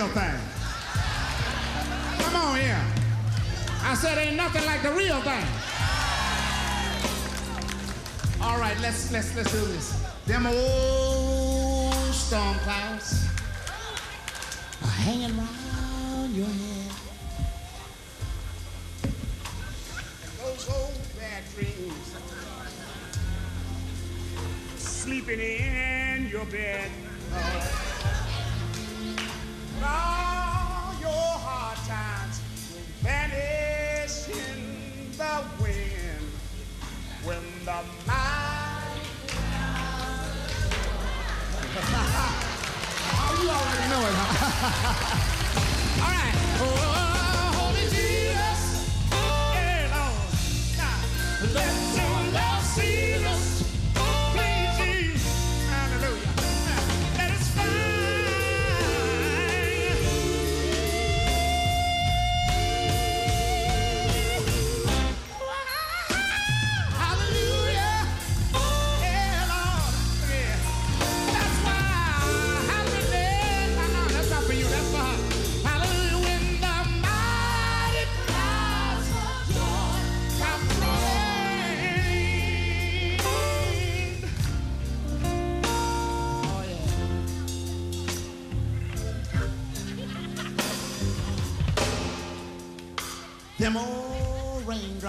real thing. Come on here. I said ain't nothing like the real thing. All right, let's let's let's do this. Them old storm clouds are hanging around.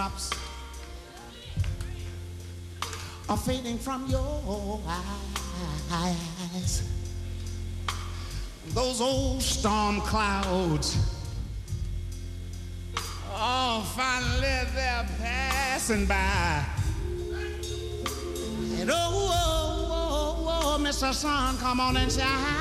teardrops are fading from your eyes. Those old storm clouds oh, finally they're passing by. And oh, oh, oh, oh, oh Mr. Sun, come on and shine.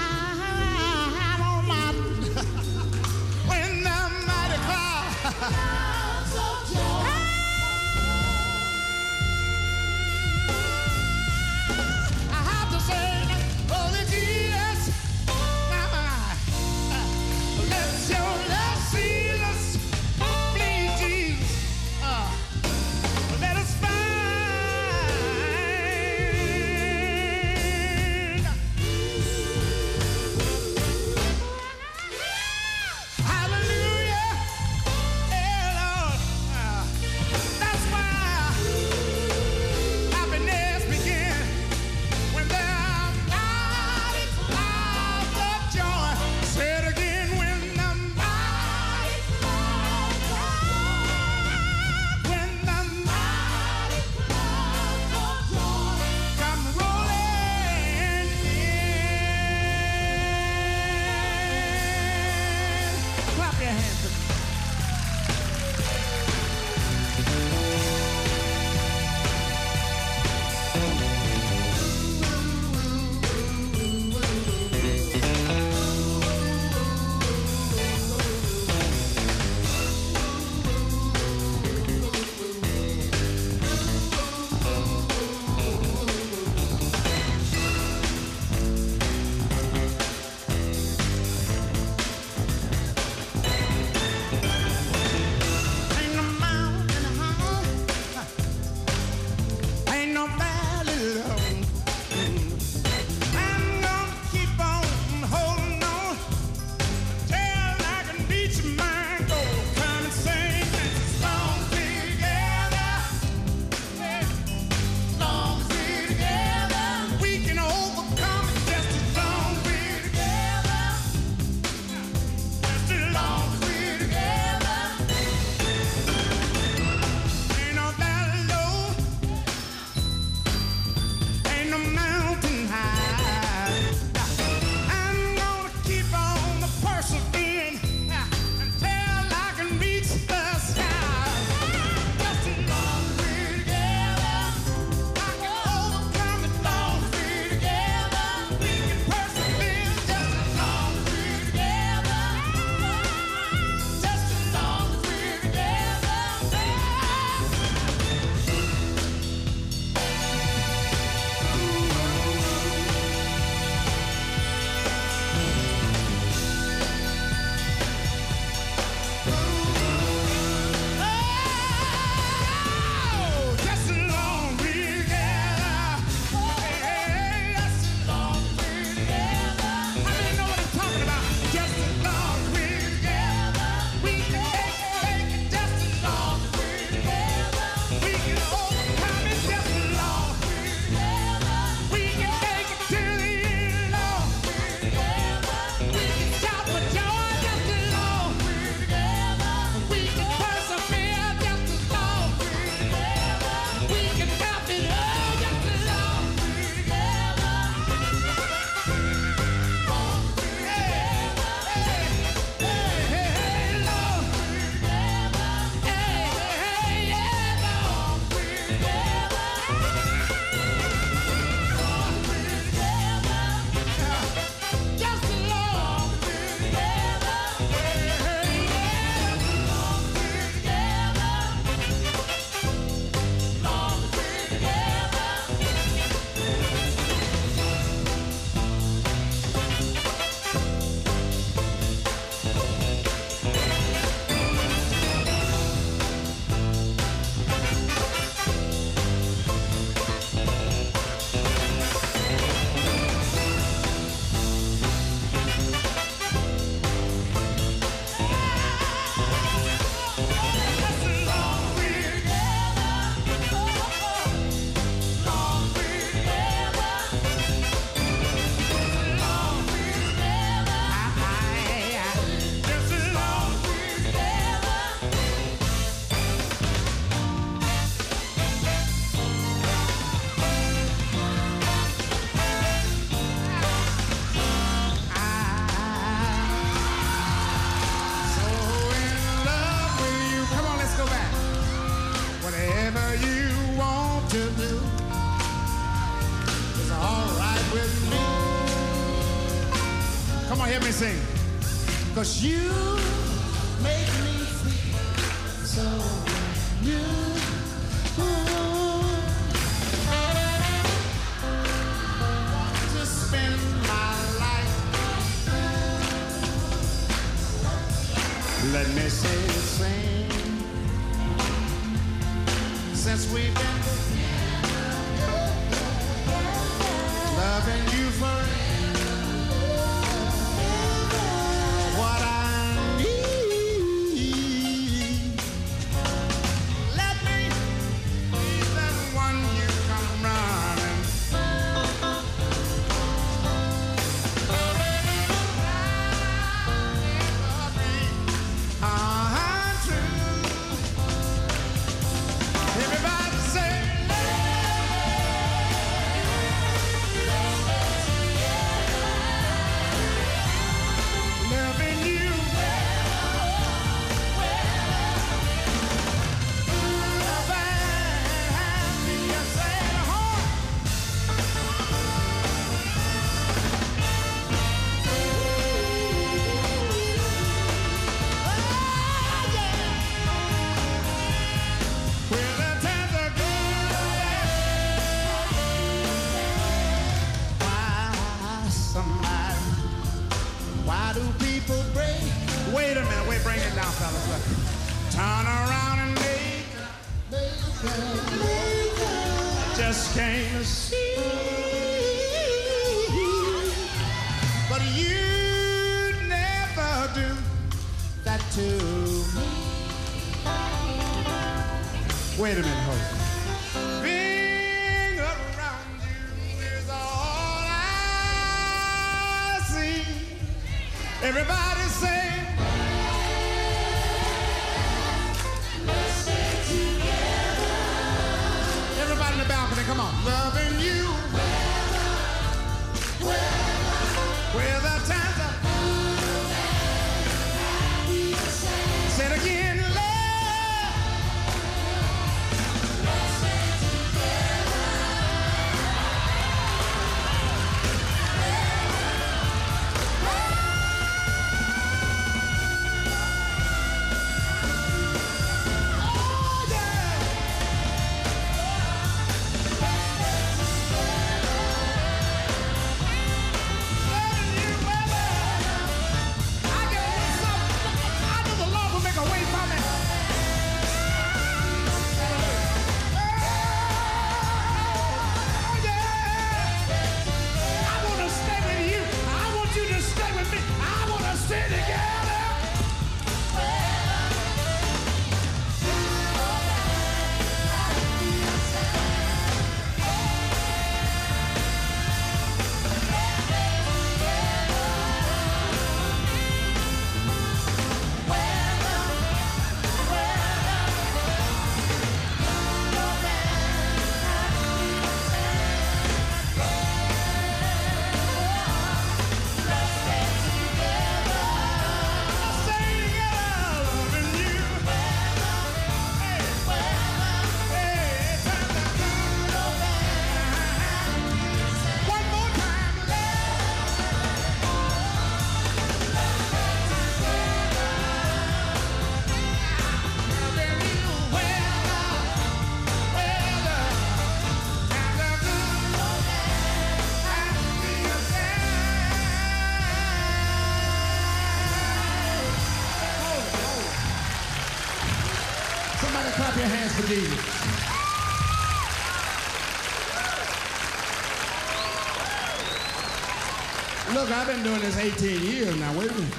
I've been doing this 18 years now. Wait a minute.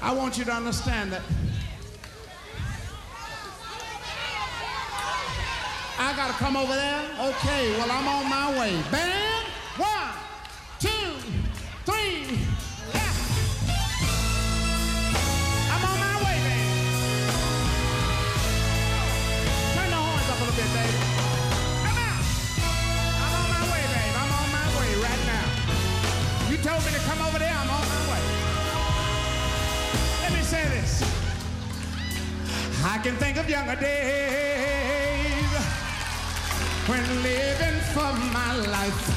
I want you to understand that I gotta come over there. Okay, well I'm on my way. Bam! when living for my life.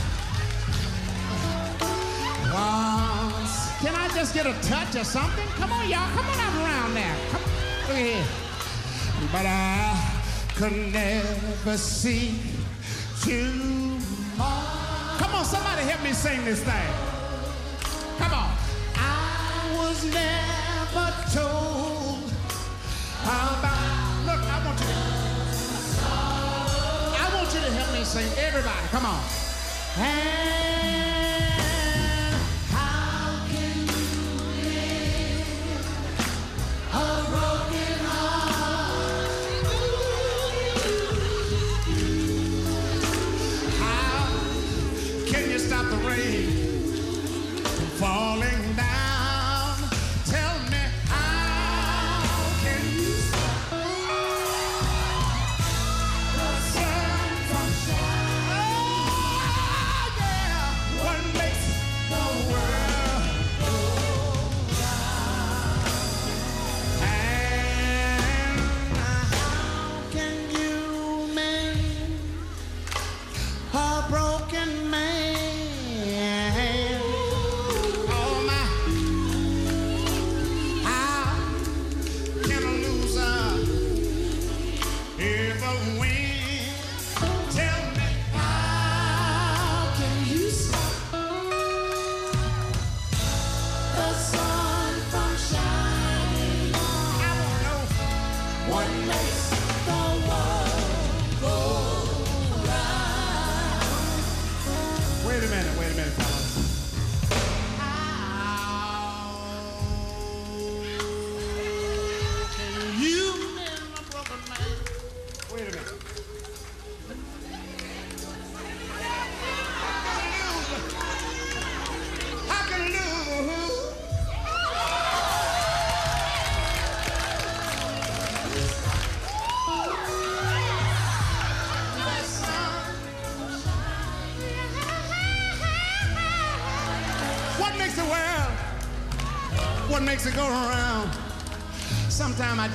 Once, can I just get a touch or something? Come on, y'all, come on up around there. Come, look here. But I could never see tomorrow. Come on, somebody help me sing this thing. Come on. I was never told about sing. Everybody, come on. Hey.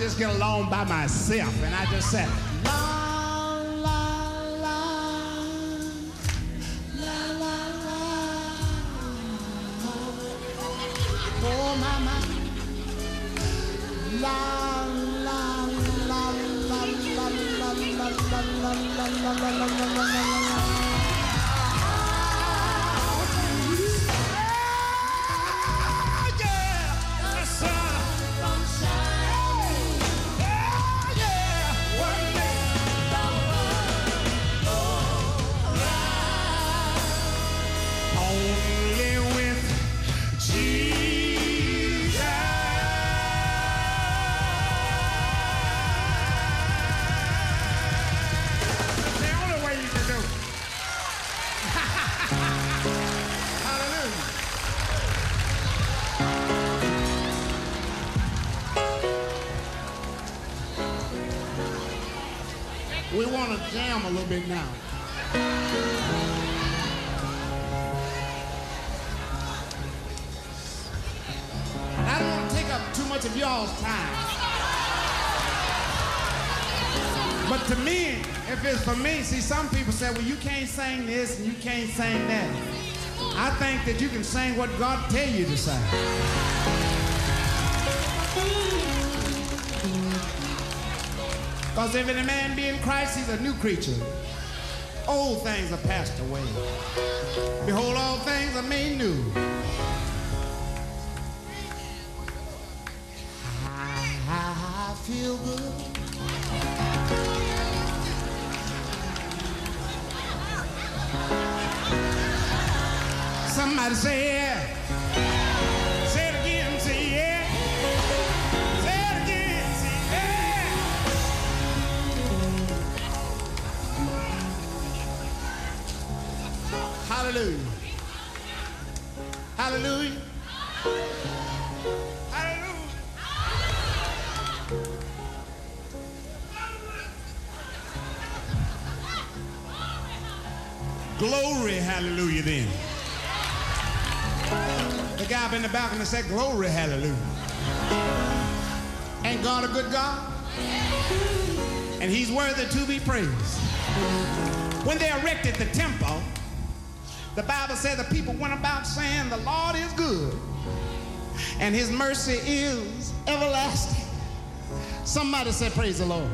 just get along by myself. And I just said, sing this and you can't sing that. I think that you can sing what God tell you to sing. Because if any man be in Christ, he's a new creature. Old things are passed away. Behold, all things are made new. and say, Glory, hallelujah. Ain't God a good God? And he's worthy to be praised. When they erected the temple, the Bible said the people went about saying, The Lord is good, and his mercy is everlasting. Somebody said, Praise the Lord.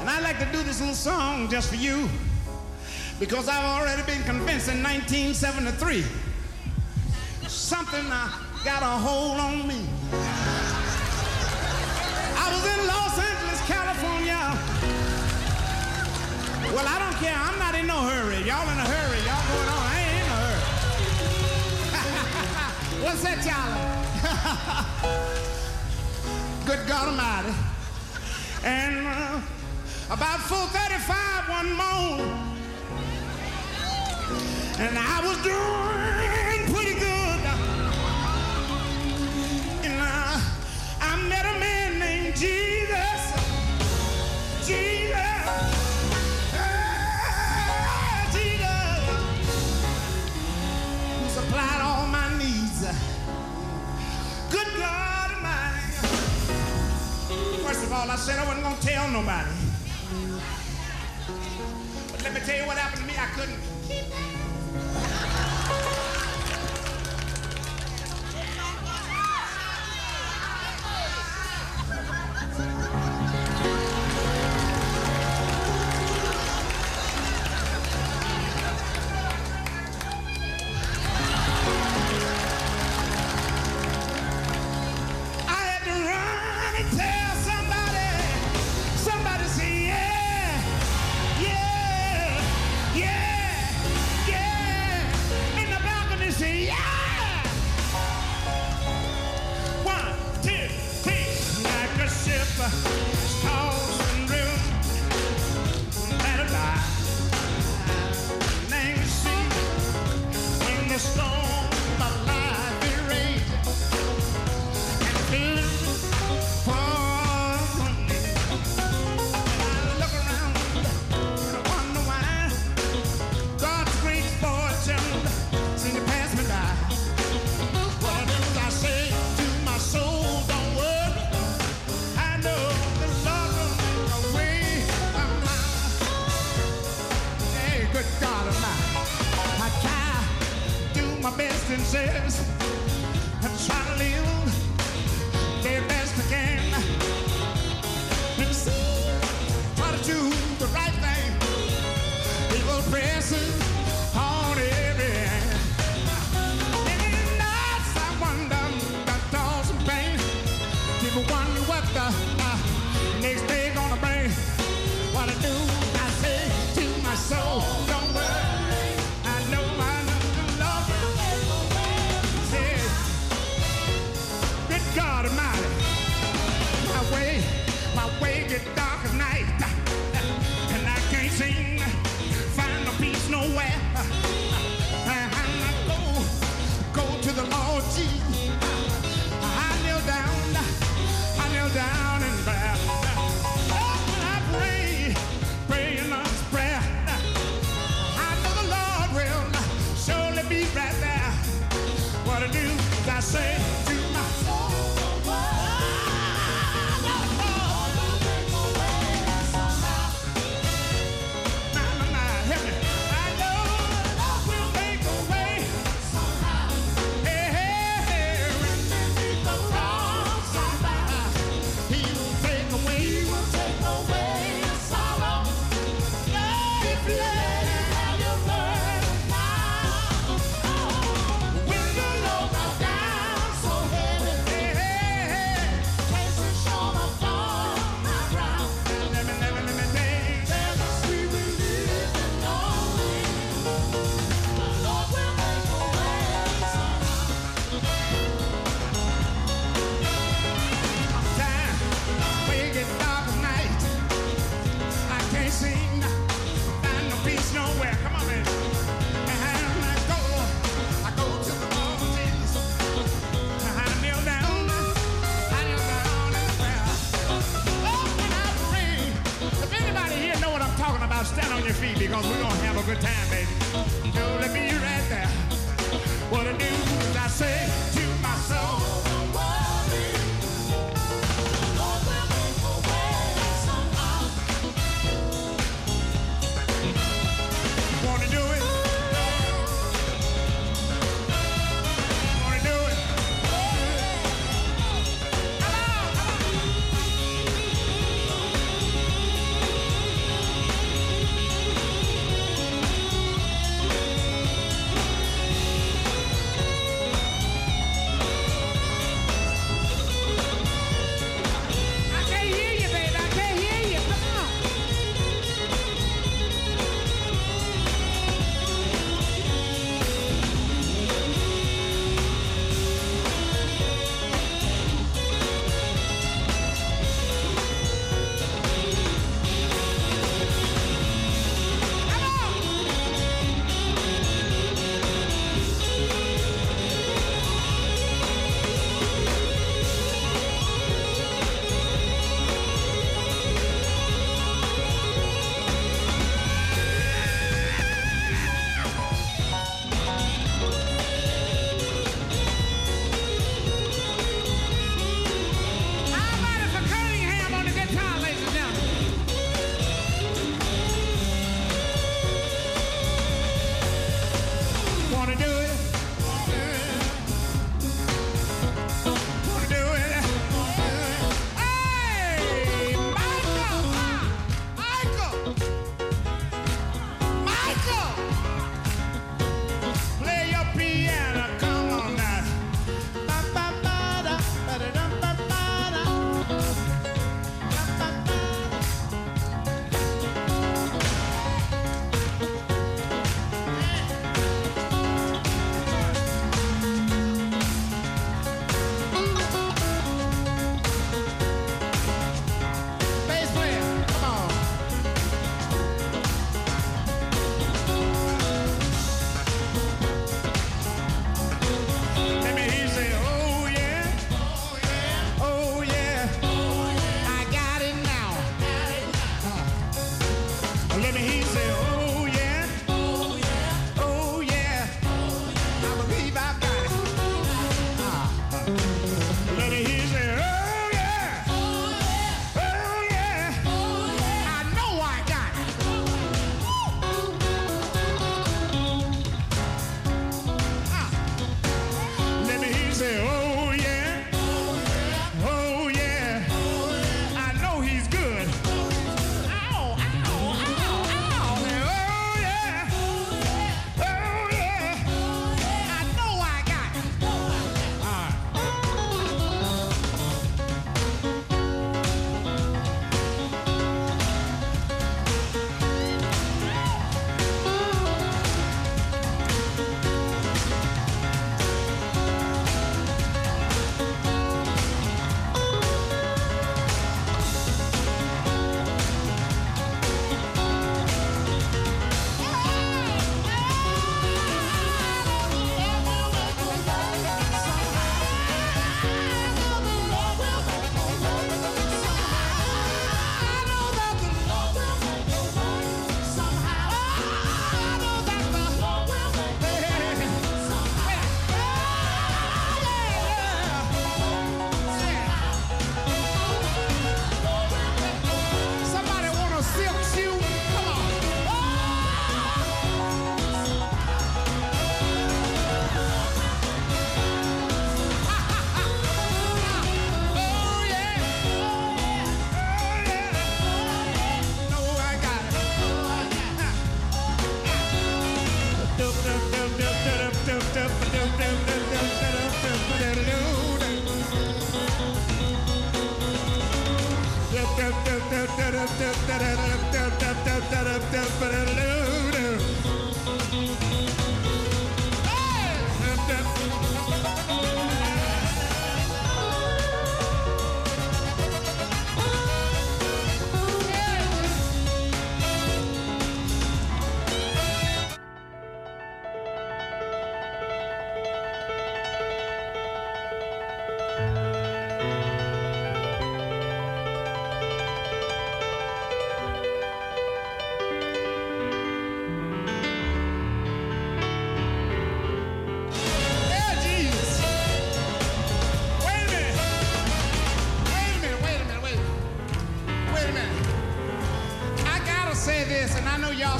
And I'd like to do this little song just for you because I've already been convinced in 1973 something I got a hold on me. I was in Los Angeles, California. Well, I don't care. I'm not in no hurry. Y'all in a hurry. Y'all going on. I ain't in a hurry. What's that, y'all? Good God Almighty. And uh, about 4:35 one morning, and I was doing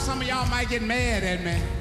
some of y'all might get mad at me.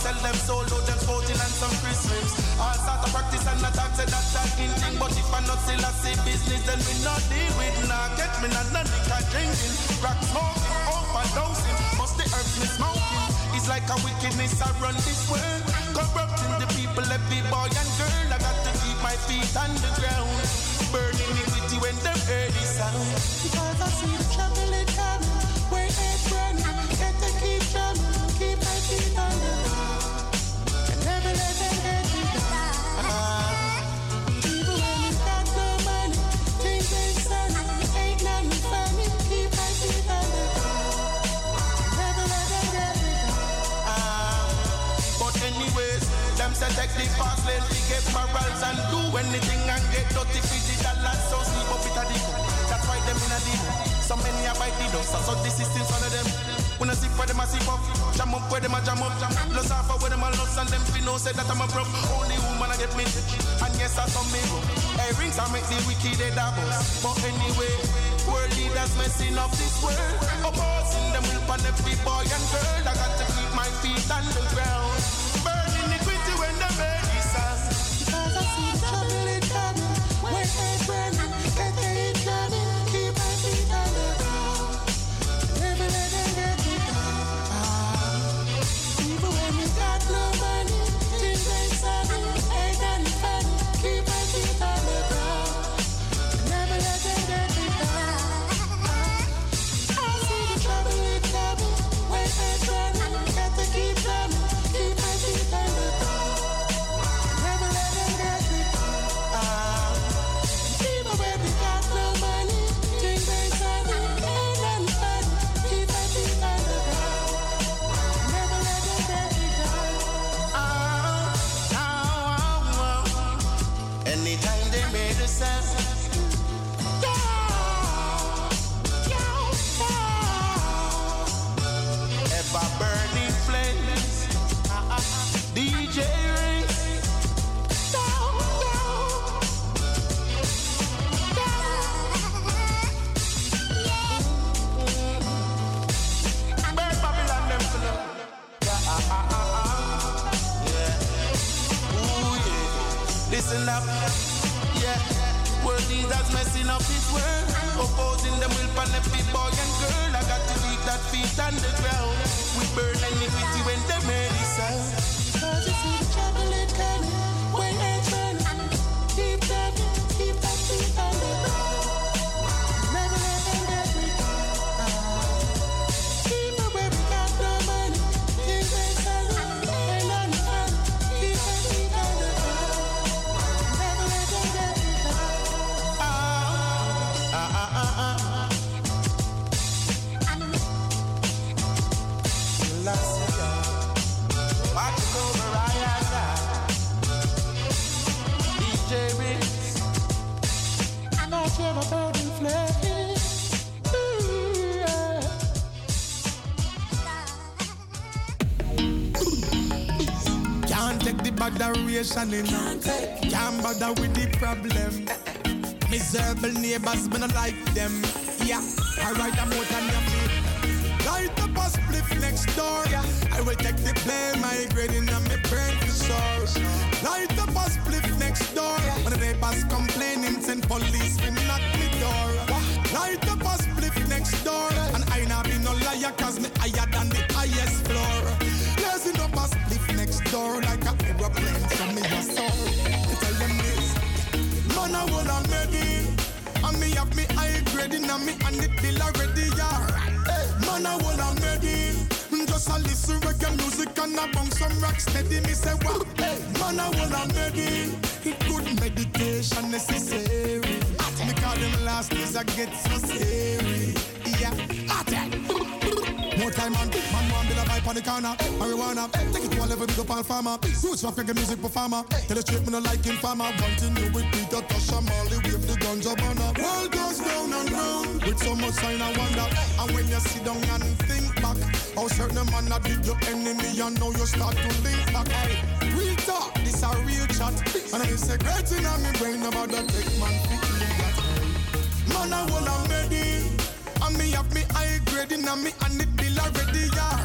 sell them solo situation in. Can't bother with the problem. Miserable neighbors, but I like them. Yeah, I write a more than your. Light up a spliff next door. Yeah, I will take the blame. My grade and my brain to source. Light up a spliff next door. Yeah, when the neighbors complaining, send police to knock me door. Light up a spliff next door. And I not be no liar, cause me I had Man, I will already. And me have me and me it yeah. Man, I. Just a reggae music and I bounce some rock steady. Me say man, I will already. It good meditation necessary. Me call them last days I get so scary. Yeah time man. Man want build a vibe on the corner. Marijuana, take it to a level big up all farmer. Roots of reggae music performer. Tell the truth, me no like informer. One thing you with Peter Tosh and Marley with the ganja burner. World goes round and round with so much sign and wonder. And when you sit down and think back, how certain man that did your enemy, and know you start to think back. Hey, real talk, this a real chat. And I say great in my brain about the big man. Man, I will have made. And me have me high grade in and me and it bill already, yeah.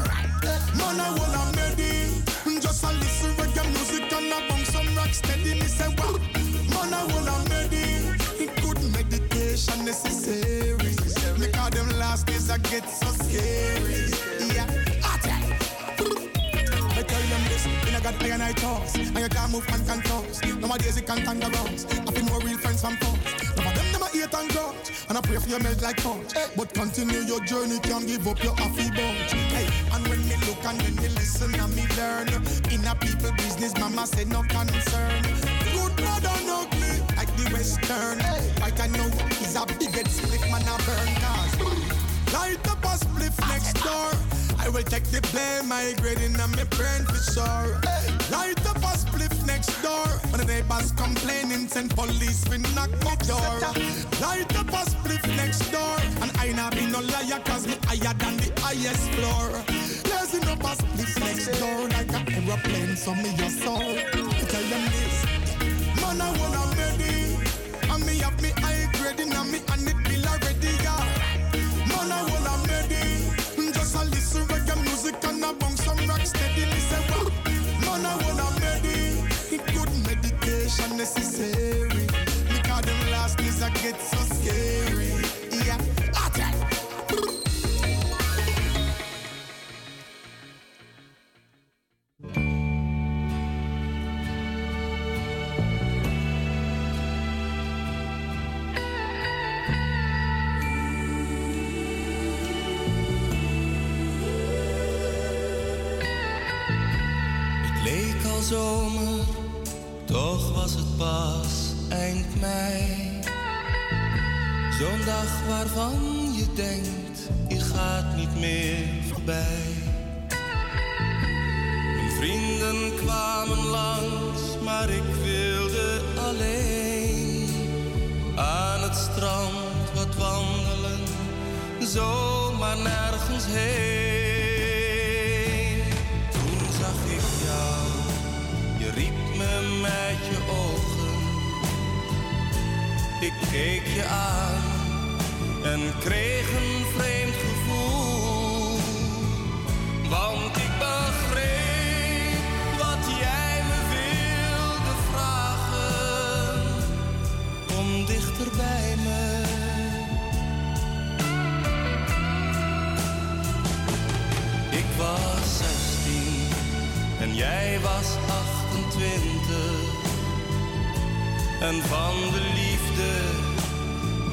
Man, I wanna ready. Just a listen reggae music and I bump some rock steady. Me say, wow. Man, I wanna ready. Good meditation necessary. Me call them last days I get so scary. Yeah. I tell them this, in a got iron I toss, and you can't move and can toss. Nowadays it can't tangle I feel more real friends from foes. Never hate and grudge And I pray for you melt like punch. But continue your journey, can't give up your happy bunch. Hey, and when me look and when me listen and me learn In a people business, mama said no concern. Good bad and ugly, like the western. Right I know is a big head split man a burn cause Light up a spliff next door. I will take the blame, my grading and my brain for sure. Light up a spliff next door. When the neighbors complaining, send police we knock my door. Light up a spliff next door. And I not be no liar, cause me higher than the highest floor. Blazing up a spliff next door. Like an aeroplane, so me your soul. Tell them this. Man, I wanna ready. And me have me high grading and me scary. Het leek al zomer, toch was het pas eind mei. Zo'n dag waarvan je denkt, je gaat niet meer voorbij. Mijn vrienden kwamen langs, maar ik wilde alleen aan het strand wat wandelen, zomaar nergens heen. Toen zag ik jou, je riep me met je ogen. Ik keek je aan en kreeg een vreemd gevoel. Want ik begreep wat jij me wilde vragen. Kom dichter bij me. Ik was 16 en jij was 28. En van de liefde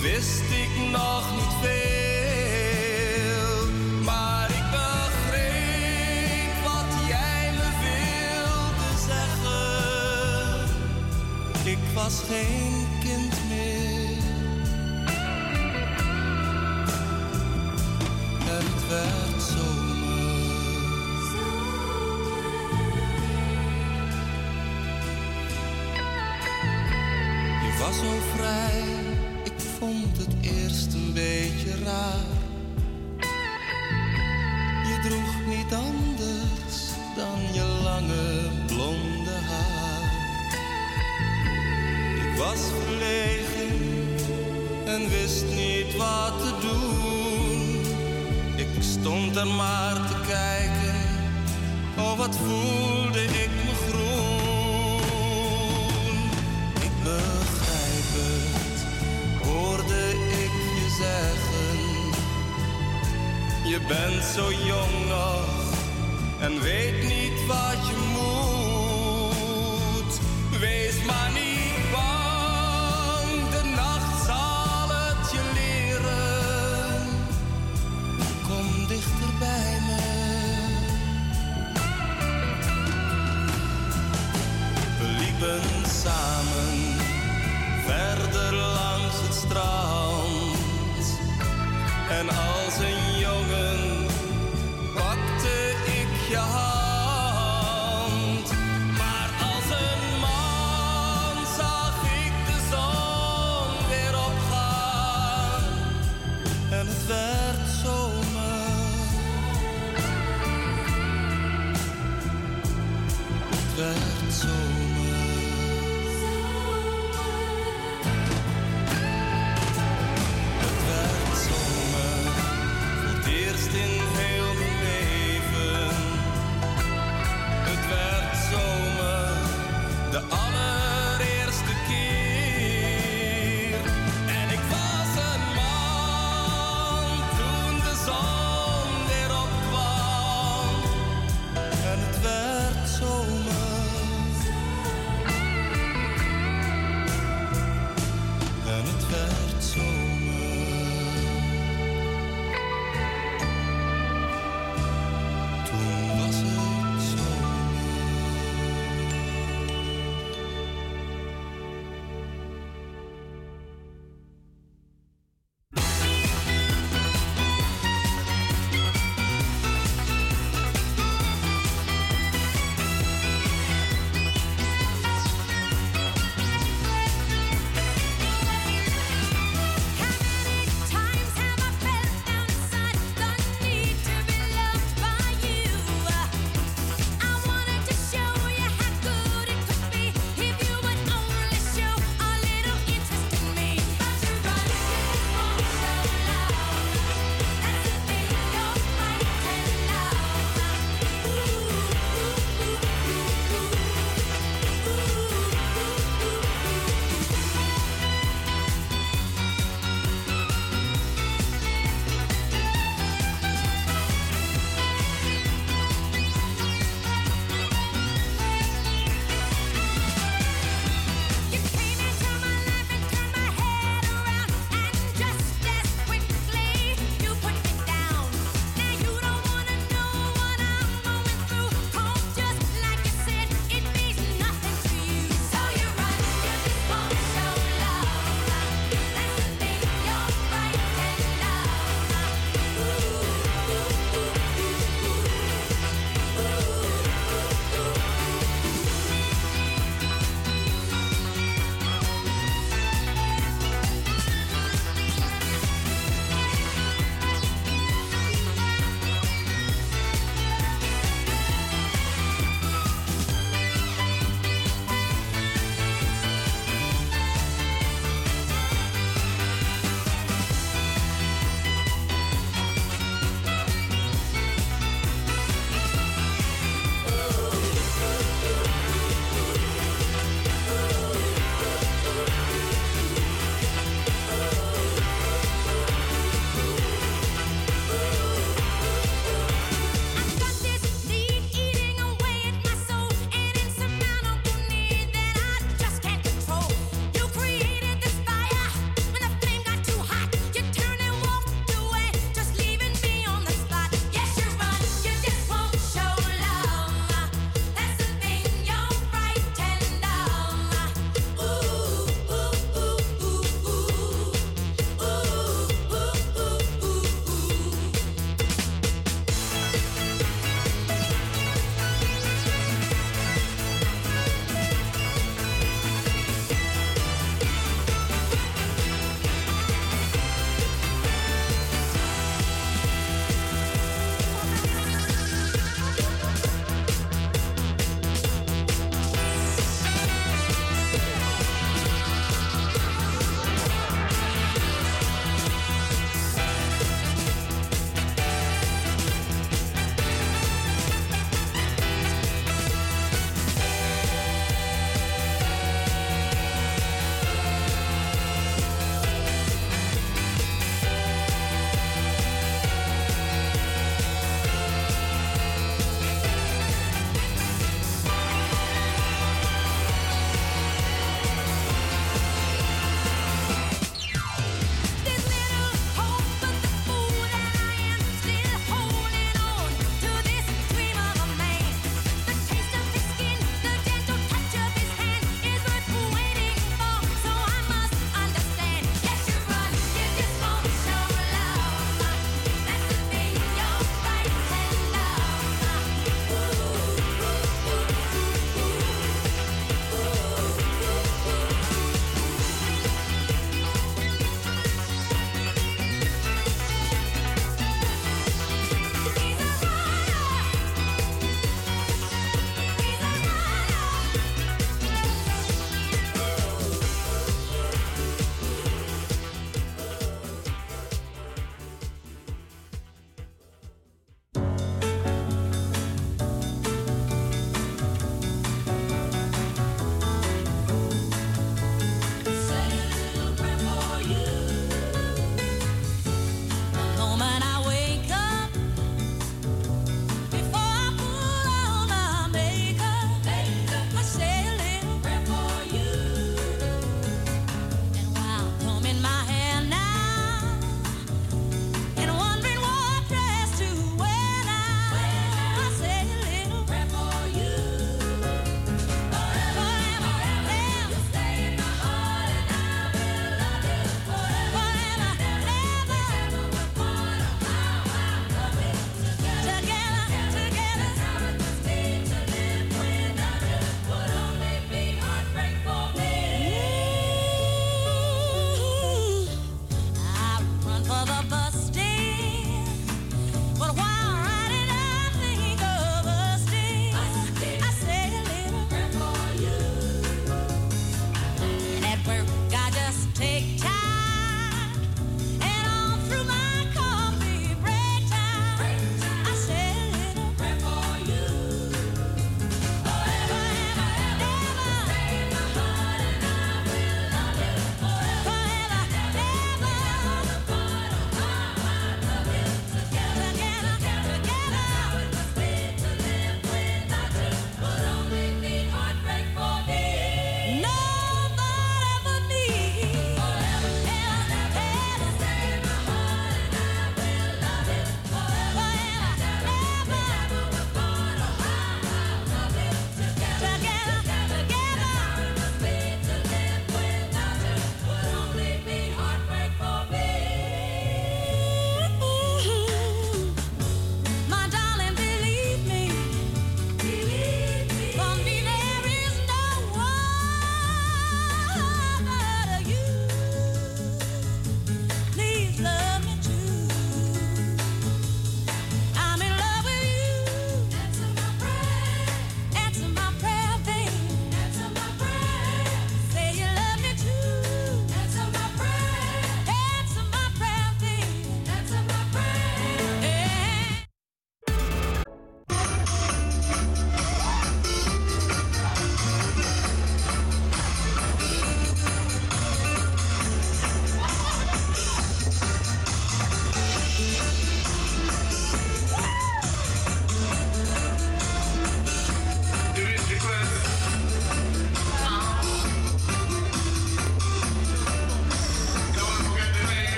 wist ik nog niet veel. Maar ik begreep wat jij me wilde zeggen. Ik was geen kind meer. En het werd was zo vrij, ik vond het eerst een beetje raar. Je droeg niet anders dan je lange blonde haar. Ik was verlegen en wist niet wat te doen. Ik stond er maar te kijken, oh wat voelde ik me Je bent zo jong nog en weet niet wat je moet. Wees maar niet bang, de nacht zal het je leren. Kom dichter bij me. We liepen samen verder langs het strand. En als een jongen pakte ik je hand.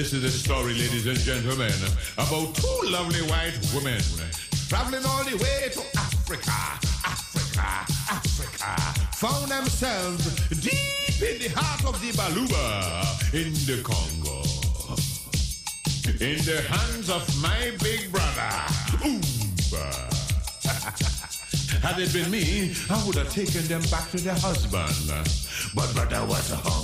This is a story, ladies and gentlemen, about two lovely white women traveling all the way to Africa, Africa, Africa, found themselves deep in the heart of the Baluba in the Congo. In the hands of my big brother, Umba. Had it been me, I would have taken them back to their husband. But brother was home.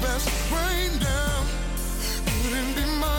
Best right now? Wouldn't be money,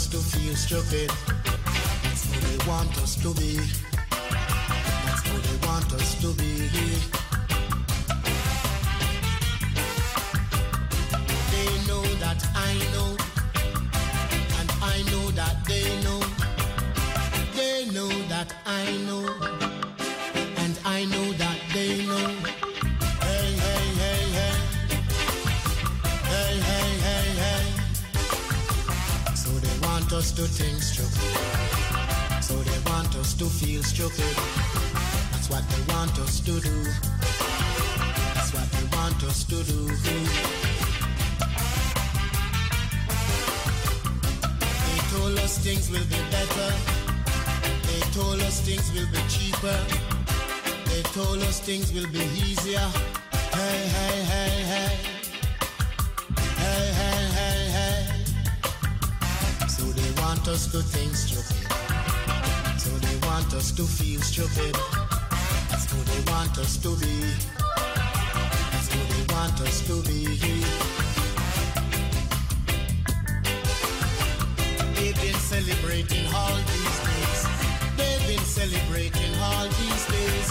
us to feel stupid. That's they want us to be. Us to think stupid. So they want us to feel stupid. That's what they want us to do. That's what they want us to do. They told us things will be better. They told us things will be cheaper. They told us things will be easier. Hey, hey, hey, hey. Want us to think stupid. So they want us to feel stupid. That's who they want us to be. That's who they want us to be. They've been celebrating all these days. They've been celebrating all these days.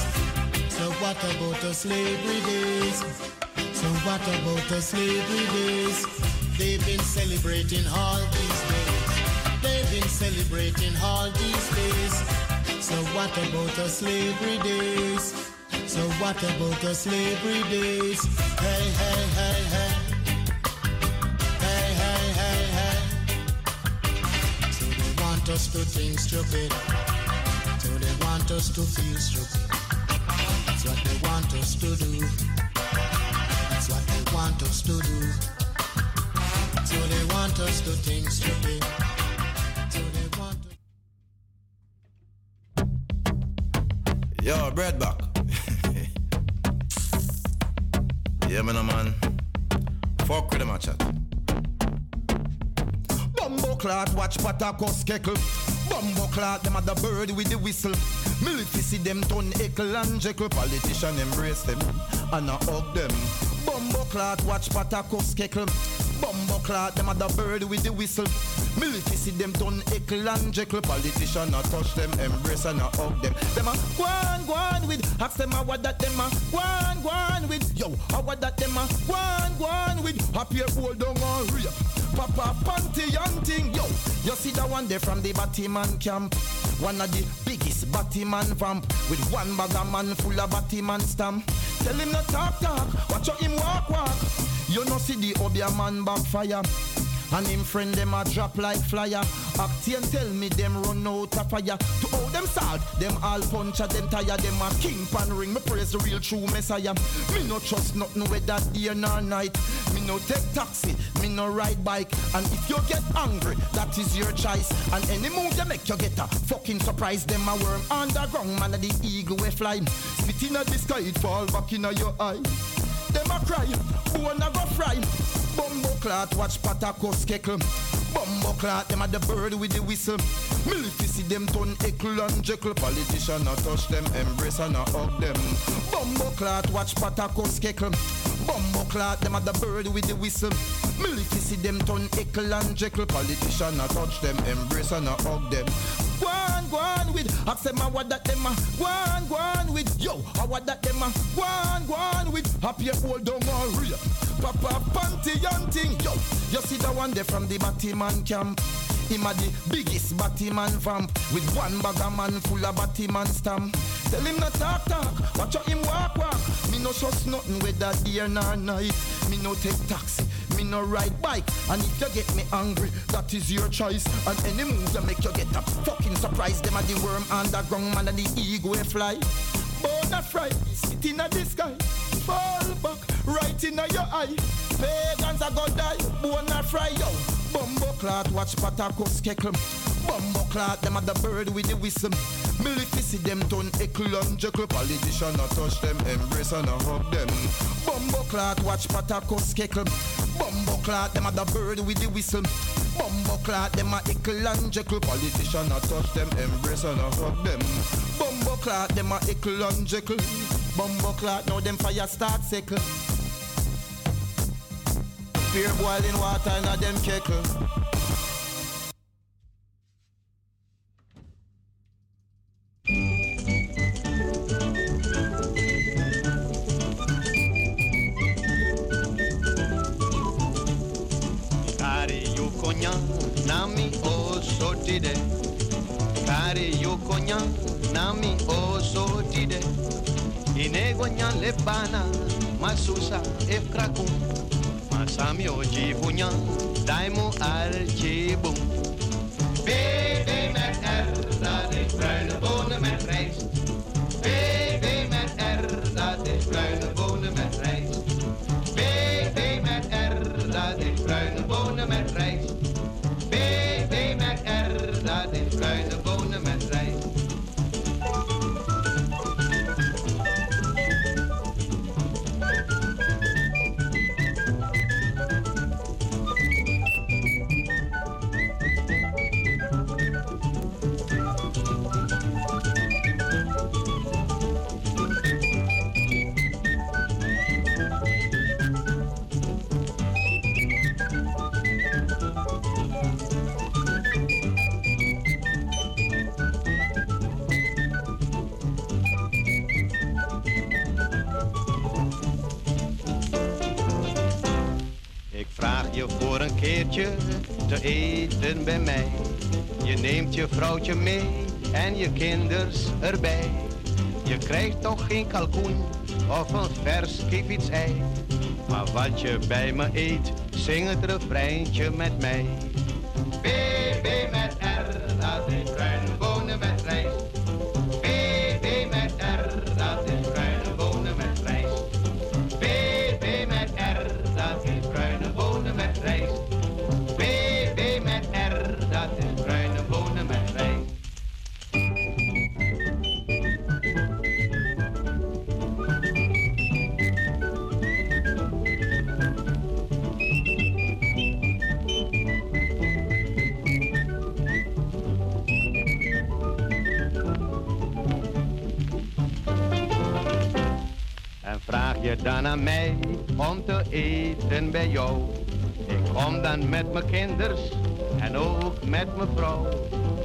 So what about the slavery days? So what about the slavery days? They've been celebrating all these days. Been celebrating all these days. So what about the slavery days? So what about the slavery days? Hey, hey, hey, hey. Hey, hey, hey, hey. So they want us to think stupid. So they want us to feel stupid. That's what they want us to do. That's what they want us to do. So they want us to think stupid. Bread back. yeah, man, man. Fuck with them, chat. Bumbo clot, watch Patakos keckle. Bumbo clot, them at the bird with the whistle. Military see them turn eckle and jekyll. Politician embrace them and I hug them. Bumbo clot, watch Patakos keckle. Bumbo clot, them at the bird with the whistle. Military see them turn eckle and jekyll. Politician I touch them, embrace and I hug them. Them a go on, go on with. Ask them a what that them a go on, go on with. Yo, a what that them a go on, go on with. Happy down and rape. Papa panty and thing, yo. You see that one there from the Batman camp. One of the biggest Batman vamp with one bag man full of Batman stamp. Tell him not talk talk, watch out him walk walk. You know see the Obeah man backfire. And him friend them a drop like flyer. Acting tell me them run out of fire. To all them salt, them all punch at them tire. Them a king pan ring. Me praise the real true messiah. Me no trust nothing with that day nor night. Me no take taxi, me no ride bike. And if you get angry, that is your choice. And any move you make, you get a fucking surprise. Them a worm underground, man the eagle we fly. Spit in the sky, it fall back in your eye. Them a cry, bone a go fry. Bumbo clot, watch Patakos keckle. Bumbo clot, them a the bird with the whistle. Military see them turn eckle and jekyll. Politician a touch them, embrace and a hug them. Bumbo clot, watch Patakos keckle. Bumbo clot, them a the bird with the whistle. Military see them turn eckle and jekyll. Politician a touch them, embrace and a hug them. Why on, go on with. Ask them a what that them a go on, go on with. Yo, a what that them a go on, go on with. Happy hold down all real. Papa panty hunting. Yo, you see the one there from the Batman camp. Him a the biggest Batman vamp with one bag of man full of Batman stamp. Tell him not talk talk, watch out him walk walk. Me no trust nothing with that day nor night. Me no take taxi, me no ride bike. And if you get me angry, that is your choice. And any move that make you get a fucking surprise. Them a the worm underground man and the eagle fly. Bona fry, sitting at the sky. Fall back, right in your eye. Pagans a go die, bona fry yo. Bumbo clot, watch Patakos keckle. Bumbo clot, them a the bird with the whistle. Military see them turn eckle and jekyll. Politician a touch them, embrace and a hug them. Bumbo clot, watch Patakos keckle. Bumbo clot, them a the bird with the whistle. Bumbo clot, them a eckle and jekyll. Politician a touch them, embrace and a hug them. Bumbo clot, them a eckle and jekyll. Bumbo clot, now them fire start sickle. Beer boiling water in a them kettle. Kari yukonya nami osotide Kari yukonya nami osotide Inegonya lebana masusa efkrakum Masami ojivunya daimu alchibum BB met R, dat is bruine bonen met rijst BB met R, dat is bruine bonen met rijst BB met R, dat is bruine bonen met voor een keertje te eten bij mij. Je neemt je vrouwtje mee en je kinders erbij. Je krijgt toch geen kalkoen of een vers ei. Maar wat je bij me eet, zing het refreintje met mij. BB met R, dat is aan mij om te eten bij jou. Ik kom dan met mijn kinders en ook met mijn vrouw.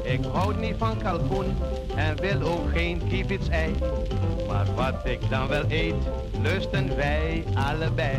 Ik houd niet van kalkoen en wil ook geen ei. Maar wat ik dan wel eet, lusten wij allebei.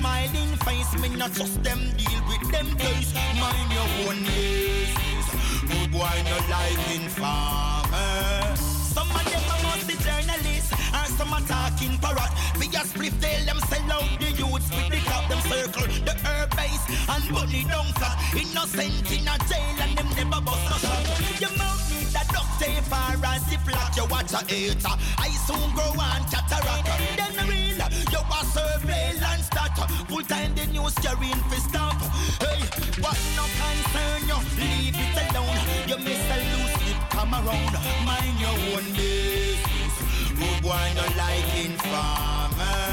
Smiling face. Me not trust them, deal with them case. Mind your own business. Good boy no like informer. Some of them a must be journalists, or some a talking parrot. Me a split tell them sell out the youths with the cap them circle the herb base and bunny down flat. Innocent in a jail and them never bust no shot. Your mouth need a duct tape or a ziplock. You watch a hater, I soon grow and full time the news carrying for stop. Hey, what no concern you? Leave it alone. You miss a loose lip, come around. Mind your own business. Rude boy no like informer.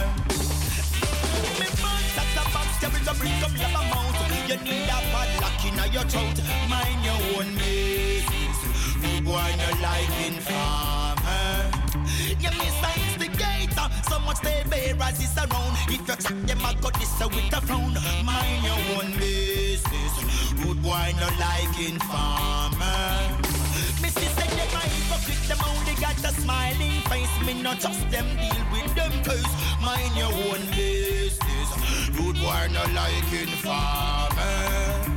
Me bunch at the box, carry the brick up your mouth. You need a bad lock in your throat. Mind your own business. Rude boy no like informer. You miss a instigator. So much they bearers is around. If you chat them, I got this uh, with a frown. Mind your own business. Rude boy no like informer. Missy said them a hypocrite, them only got a smiling face. Me not trust them, deal with them cause mind your own business. Rude boy no like informer.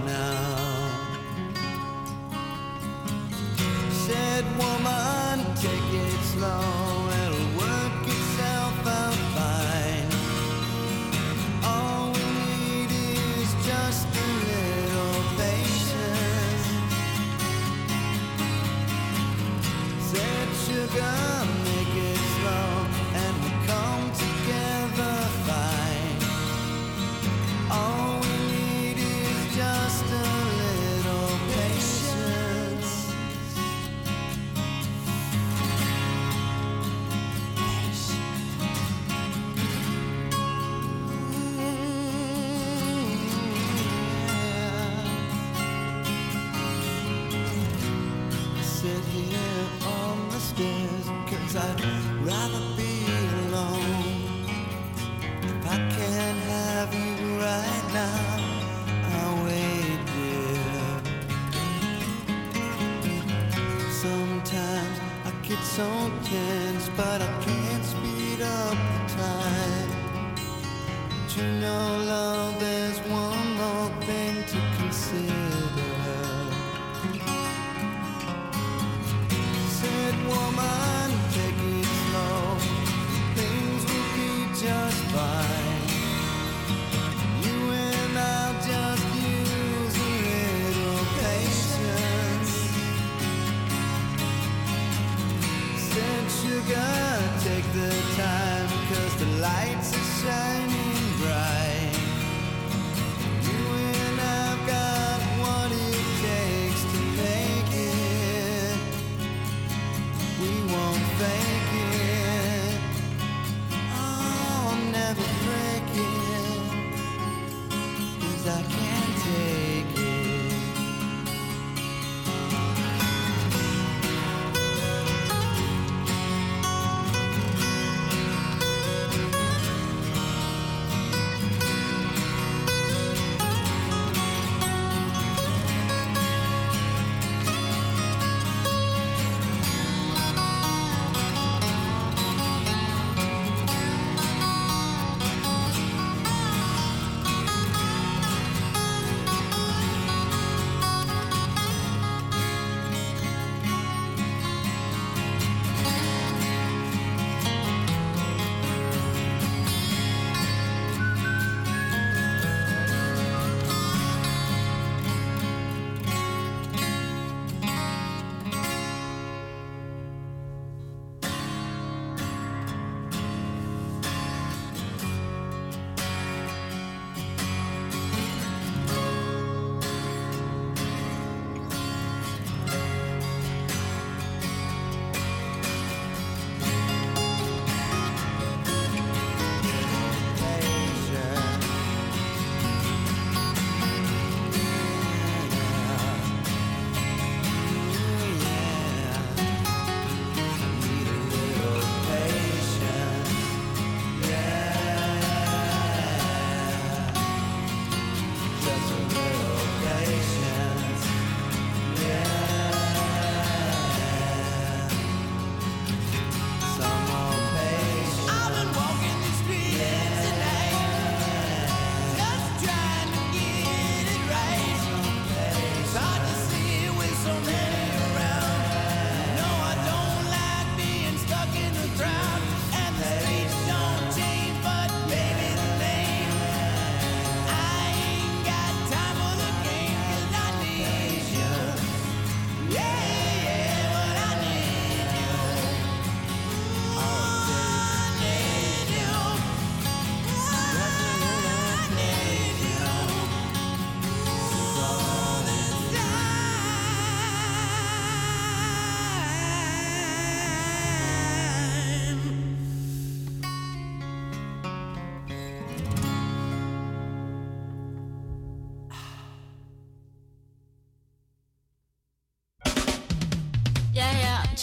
woman, take it slow,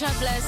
Yeah,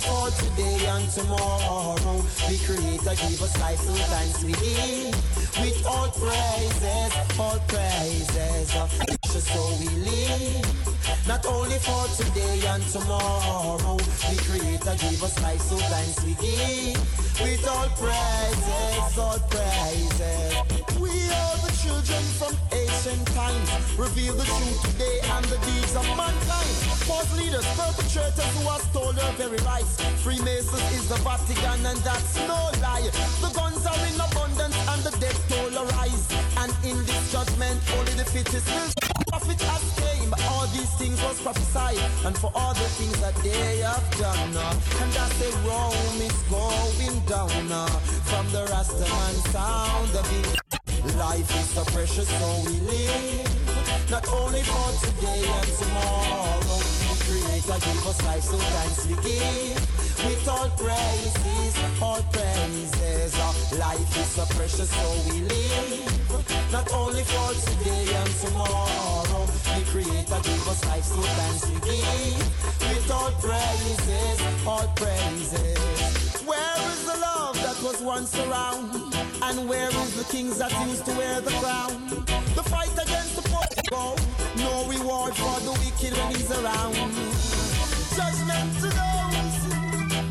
for today and tomorrow. The Creator give us life, so thanks we give. With all praises, all praises. Precious, so we live. Not only for today and tomorrow. The Creator give us life, so thanks we give. With all praises, all praises. We are the children from ancient times. Reveal the truth today and the deeds of mankind. False leaders, perpetrators who have stolen our very rights. Freemasons is the Vatican and that's no lie. The guns are in abundance and the death toll arise. And in this judgment, only the fittest will Prophet has came, all these things was prophesied, and for all the things that they have done, uh, and that the Rome is going down uh, from the Rastaman sound. The beat. Life is so precious, so we live, not only for today and tomorrow. The Creator give us life, so thanks we give. With all praises, all praises. life is so precious, so we live, not only for today and tomorrow. The Creator give us life, so thanks we give. With all praises, all praises. Where is the love that was once around? And where is the kings that used to wear the crown? The fight against the poor. No reward for the wicked when he's around. Judgment to those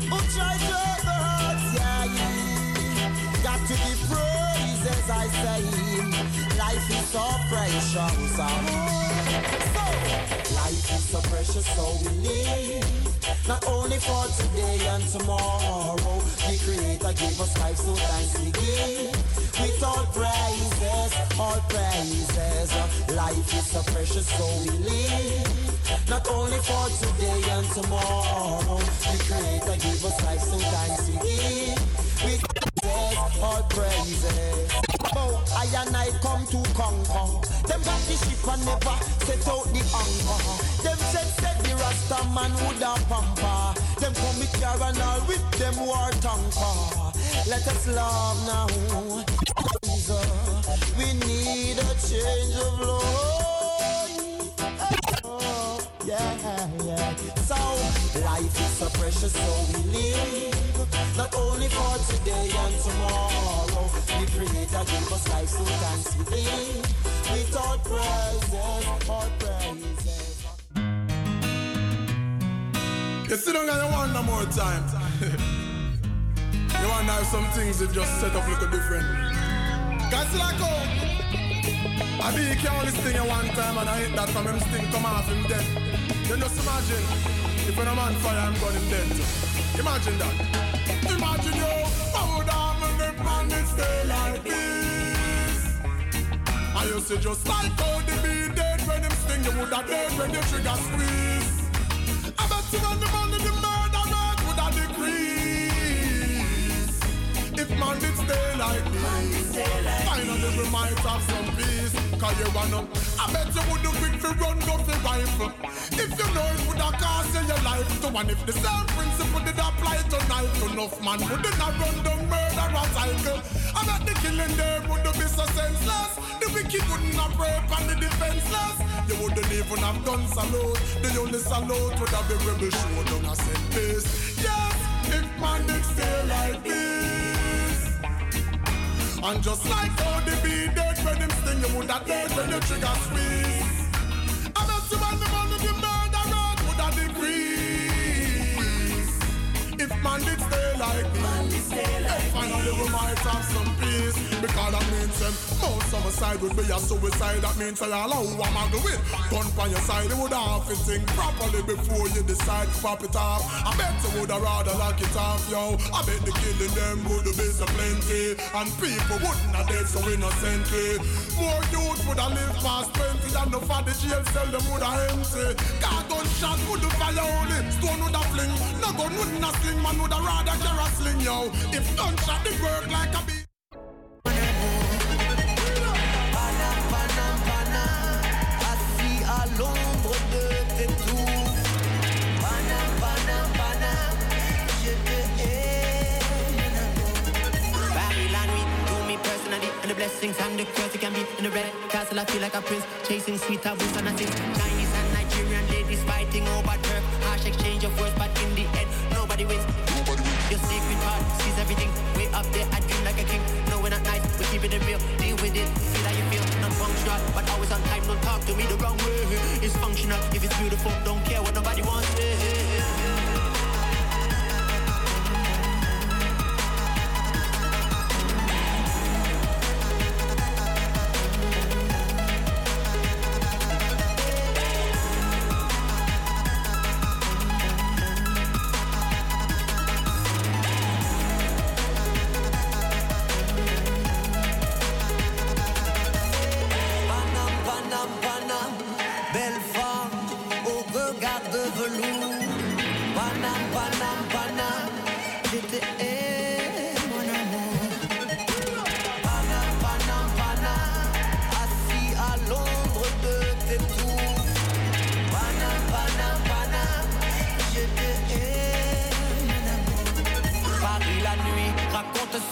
who try to hurt the hearts, yeah, yeah. Got to give praise as I say. Life is so precious. oh. precious, so we live. Not only for today and tomorrow. The Creator gave us life, so thanks we give. With all praises, all praises. Life is so precious, so we live. Not only for today and tomorrow. The Creator gave us life, so thanks we give. With praises, all praises. Oh, I and I come to conquer. Them got the ship and never set out the anchor. Rasta man have pamper. Them come with car and all with them war tanker. Let us love now. We need a change of life. Oh, yeah, yeah. So life is so precious, so we live. Not only for today and tomorrow. The Creator gave us life, so thanks we live. Without praises, all praises. You sit down and you no more time. you wonder if some things that just set up look different. Cause like oh, I be carry this thing at one time and I hit that from him sting come off him dead. Then just imagine if when a man fire I'm him dead. Imagine that. Imagine you, would I when the man is stay like this? I used to just like how they be dead when him sting you would have dead when the trigger squeeze. You when the man in the murder rate would have decrease. If man did stay like this, finally we might have some peace. Cause you wanna, I bet you would do quick for run go for rifle. If you know it would have cost you your life to one. If the same principle did apply to enough man wouldn't have run down murder a cycle. I bet the killing there would be so senseless. The wicked wouldn't have rape and the defenseless. You wouldn't even have done salute. The only salute would have been rebel show down a set piece. Yes, if man did stay like this. And just like how the beat dead when them sting, you would have dead when the trigger squeeze. I bet you when the man in the If man did stay like this, finally we might have some peace. Because that means um, oh, them most homicide would be a suicide. That means I allow a man with gun on your side. You would have to think properly before you decide to pop it off. I bet you would have rather lock it off, yo. I bet the killing them would have be so plenty. And people wouldn't have dead so innocently. More youth would have lived past 20 than the for the jail cell them would have empty. Car gunshot would have fire only. Stone would have fling. No gun wouldn't have sling. Man would have rather carry a sling, yo. If gunshot did work like a and the blessings and the curse it can be in the red castle. I feel like a prince, chasing sweet taboos and I Chinese and Nigerian ladies fighting over turf. Harsh nobody wins. Your sacred heart sees everything way up there. I dream like a king. No, we're not nice, we're keeping it real. Deal with it, feel how you feel. Non functional, but always on time. Don't talk to me the wrong way. It's functional if it's beautiful. Don't care what nobody wants.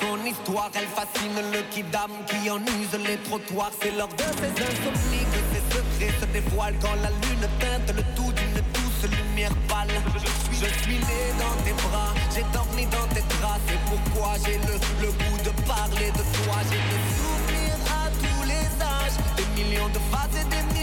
Son histoire. Elle fascine le kidam qui en use les trottoirs. C'est lors de ces insomnies que ses secrets se dévoilent. Quand la lune teinte le tout d'une douce lumière pâle. Je suis né dans tes bras, j'ai dormi dans tes draps. C'est pourquoi j'ai le, le goût de parler de toi. J'ai des souvenirs à tous les âges. Des millions de faces et des milliards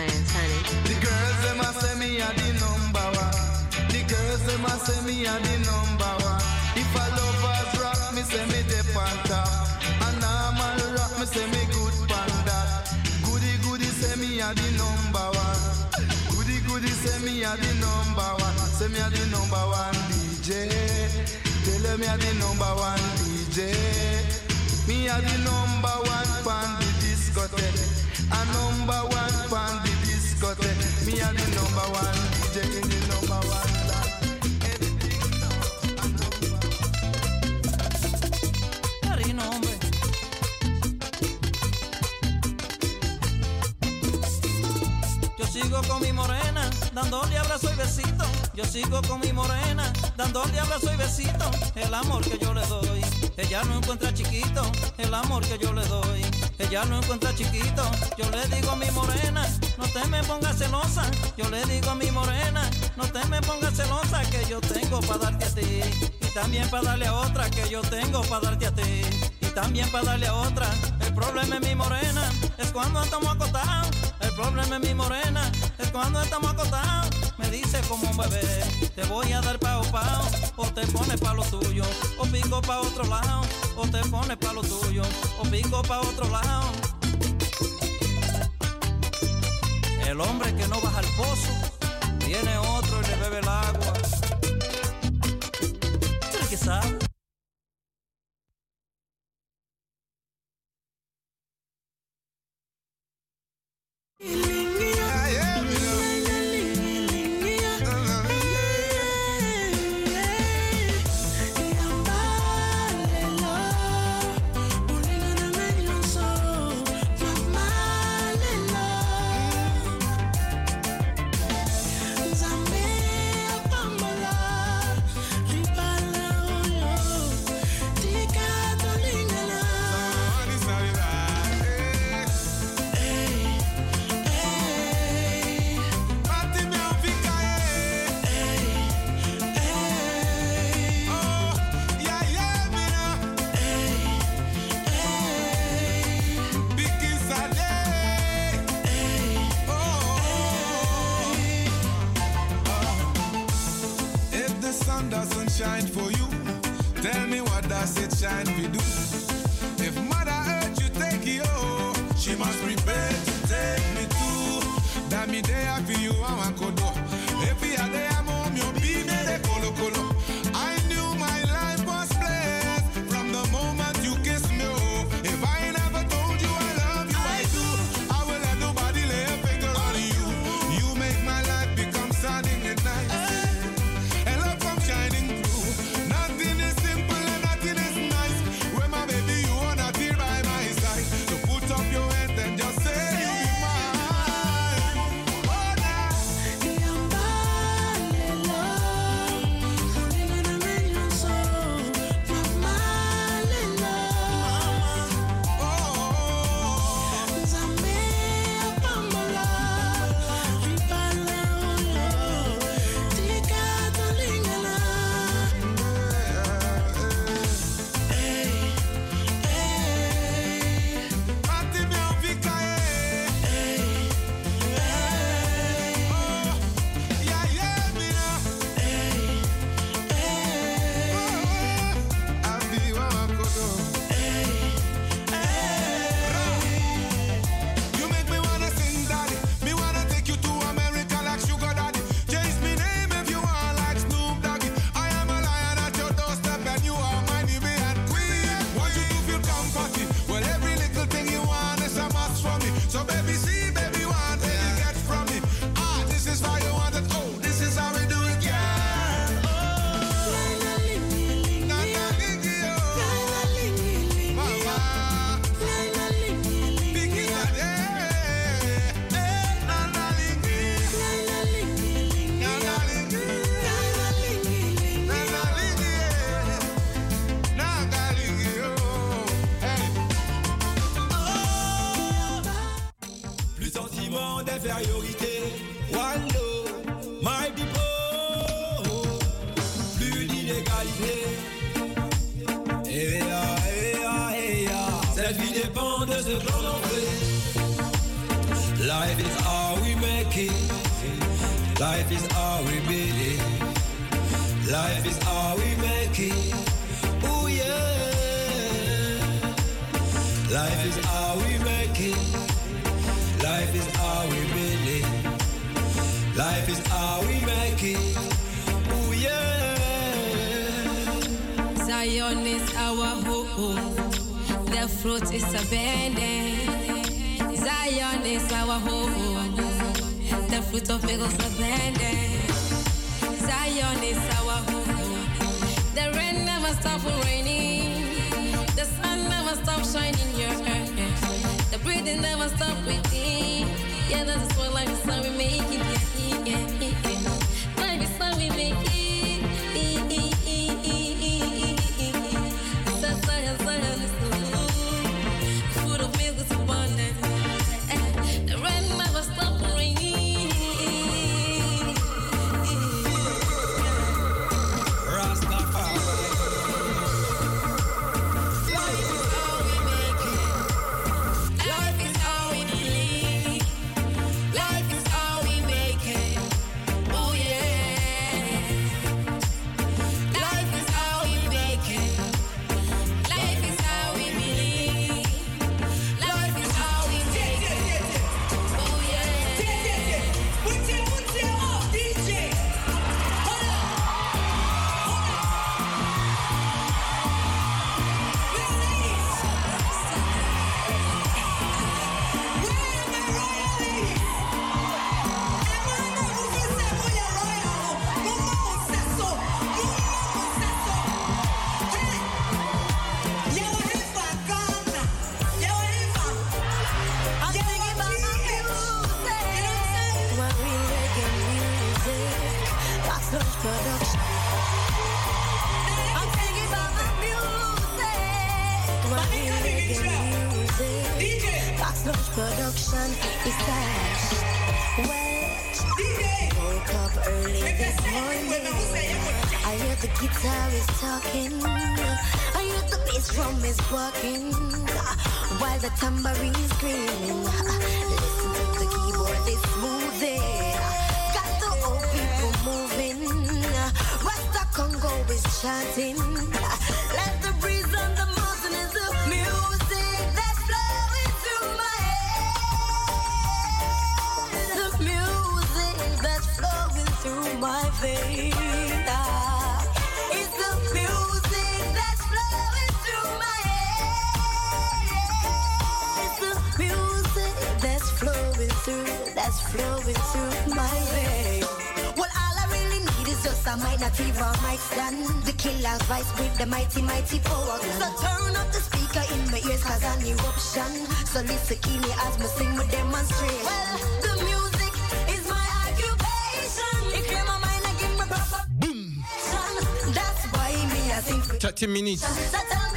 plans, honey. The girls them a say me a the number one. The girls them a say me a the number one. If a lovers rock, me say me dip on top. A normal rock, me say me good pan that. Goody goody say me a the number one. Goody goody say me a the number one. Say me a the number one DJ. Tell them me a the number one DJ. Me a the number one pan the discotheque. A number one pan the discotheque. Me a the number one DJ in the number one. Yo sigo con mi morena, dándole abrazo y besito. Yo sigo con mi morena, dándole abrazo y besito. El amor que yo le doy, ella no encuentra chiquito. El amor que yo le doy, ella no encuentra chiquito. Yo le digo a mi morena, no te me pongas celosa. Yo le digo a mi morena, no te me pongas celosa. Que yo tengo para darte a ti. Y también para darle a otra que yo tengo para darte a ti. Y también para darle a otra. El problema es mi morena, es cuando estamos acostados. El problema es mi morena, es cuando estamos acostados. Me dice como un bebé, te voy a dar pao pao, o te pones pa' lo tuyo, o pico pa' otro lado, o te pones pa' lo tuyo, o pico pa' otro lado. El hombre que no baja al pozo, tiene otro y le bebe el agua. ¿Tú que sabe?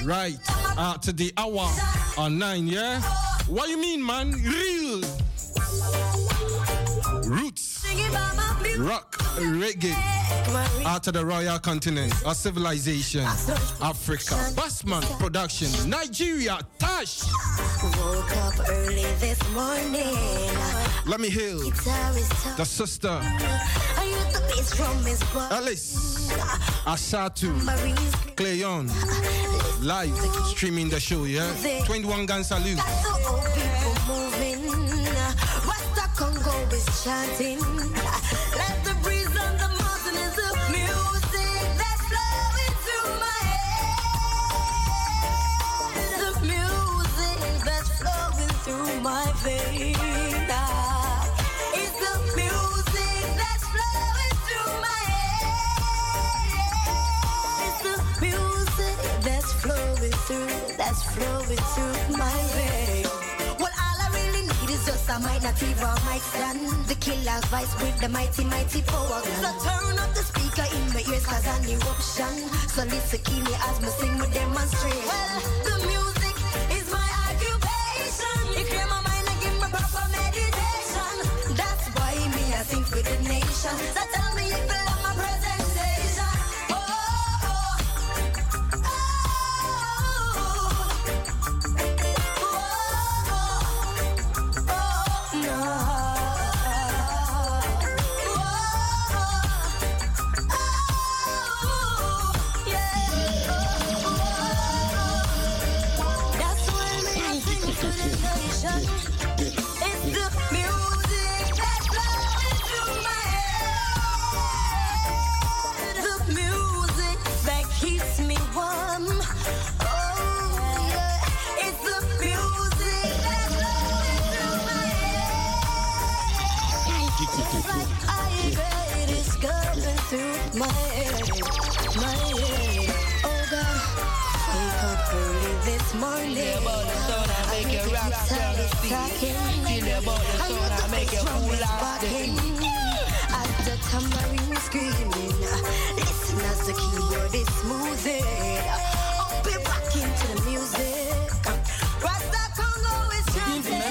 Right. After the hour on 9, yeah? What you mean, man? Real. Roots. Rock. Reggae. Out of the royal continent. Our civilization. Africa. Bassman production. Nigeria. Tash. Woke up early this morning. Let me hail Guitar is tough. the sister. I hear the bass drum is buck. Alice. Ashatu. Cleon. Live streaming the show, yeah? 21 gun salute. The old people moving. Congo is chanting. Let the breeze on the mountain is the music that's flowing through my head. The music that's flowing through my veins. That's flowing through my veins. Well, all I really need is just a mic, not even mic stand. The killer's voice with the mighty, mighty power. So turn up the speaker in my ears, cause an eruption. So listen keenly as me sing with demonstration. Well, the music is my occupation. It clear my mind and give me proper meditation. That's why me I think with the nation. So morning. Sun, I make you rock down the sun, I make you cool off the feet. At the tambourine screaming. Listen as the keyboard is smoothing. Up be the music. Rasta Congo is chanting.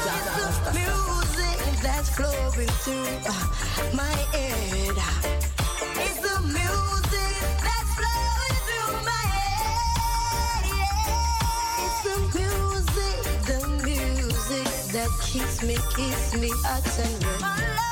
The music that's flowing through uh, my head. It's the music that's flowing through my head. It's the music, the music that keeps me, keeps me and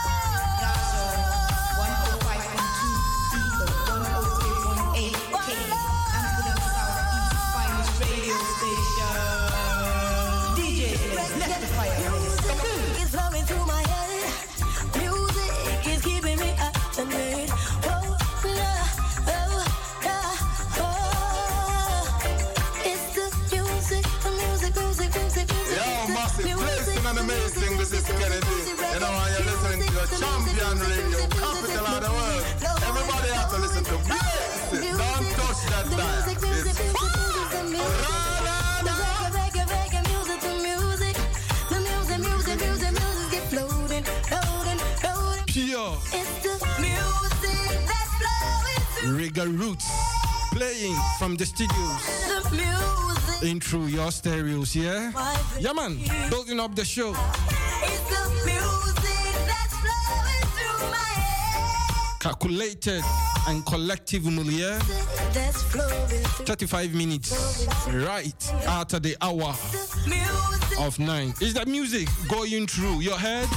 champion radio, capital of the world. Everybody have to listen to blessing. Don't touch that dial. It's. Pure. It's the music that's flowing through Reggae Roots. Playing from the studios. In through your stereos, yeah? Yeah, man. Building up the show. Calculated and collective, yeah? That's flowing through 35 minutes. Right after the hour of 9. Is that music going through your head?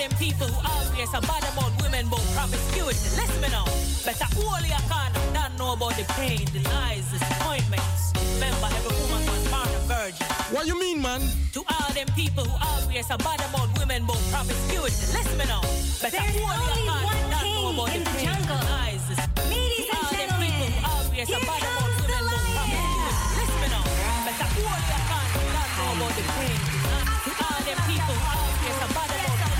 them people who always are bad about women but promiscuity. Listen me now. Better all your hand, don't know about the pain, the lies, disappointments. Remember, every woman was born a virgin. What you mean, man? To all them people who always are bad about women but promiscuity. Listen me now. Better There's all only your corner than know about the, the pain, jungle. the lies, all them people who always are bad about women promiscuity. Listen me now. Better all your know about the pain. To all them people who always are bad about women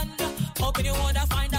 you wanna find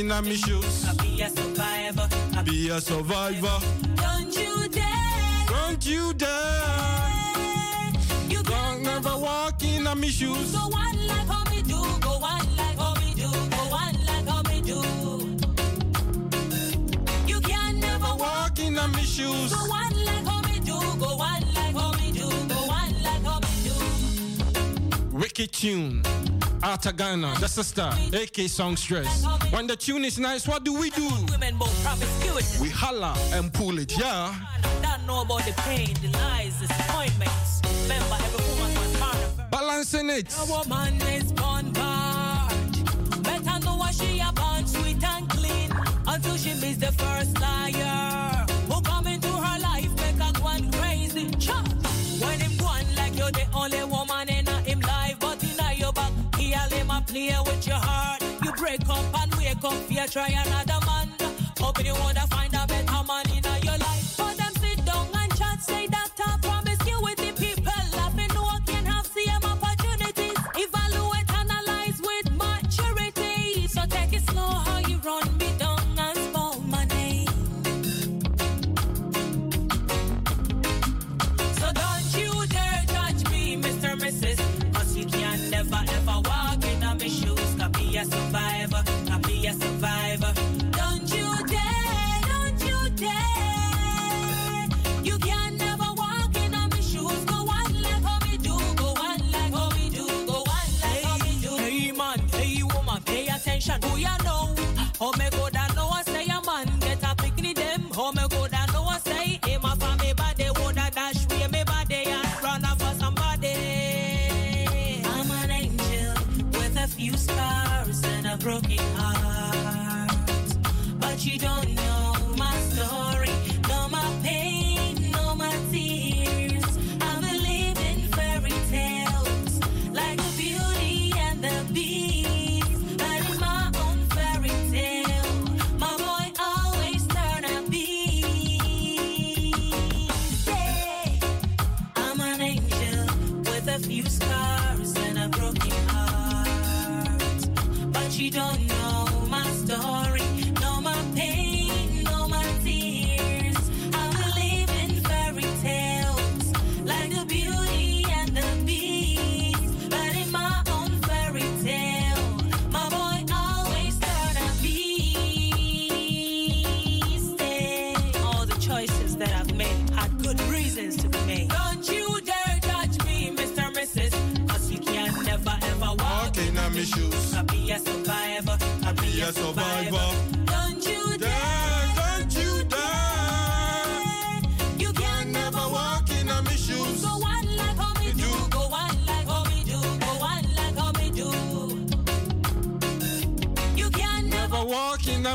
in my shoes. I be a survivor. I be a survivor. Don't you dare. Don't you dare. You can't never walk in my shoes. Go on like how me do. Go on like how me do. Go on like how me do. You can't never walk in my shoes. Go on like how me do. Go on like how me do. Go on like how me do. Wicked tune. Arta Ghana, the sister, AK Songstress. When the tune is nice, what do we do? We holla and pull it, yeah. Balancing it. A woman is born bad. Better know what she sweet and clean. Until she meets the first liar. with your heart. You break up and wake up, you try another man. Hoping you wanna find a better man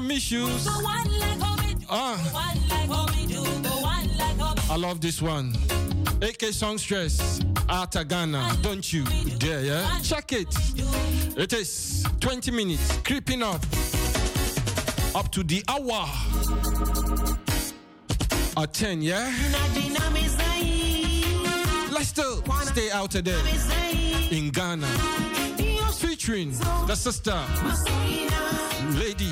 miss you. Ah. I love this one. AK Songstress, Ata Ghana. Don't you dare, yeah? Check it. It is 20 minutes, creeping up. Up to the hour. At 10, yeah? Let's still stay out today in Ghana. Featuring the sister, lady.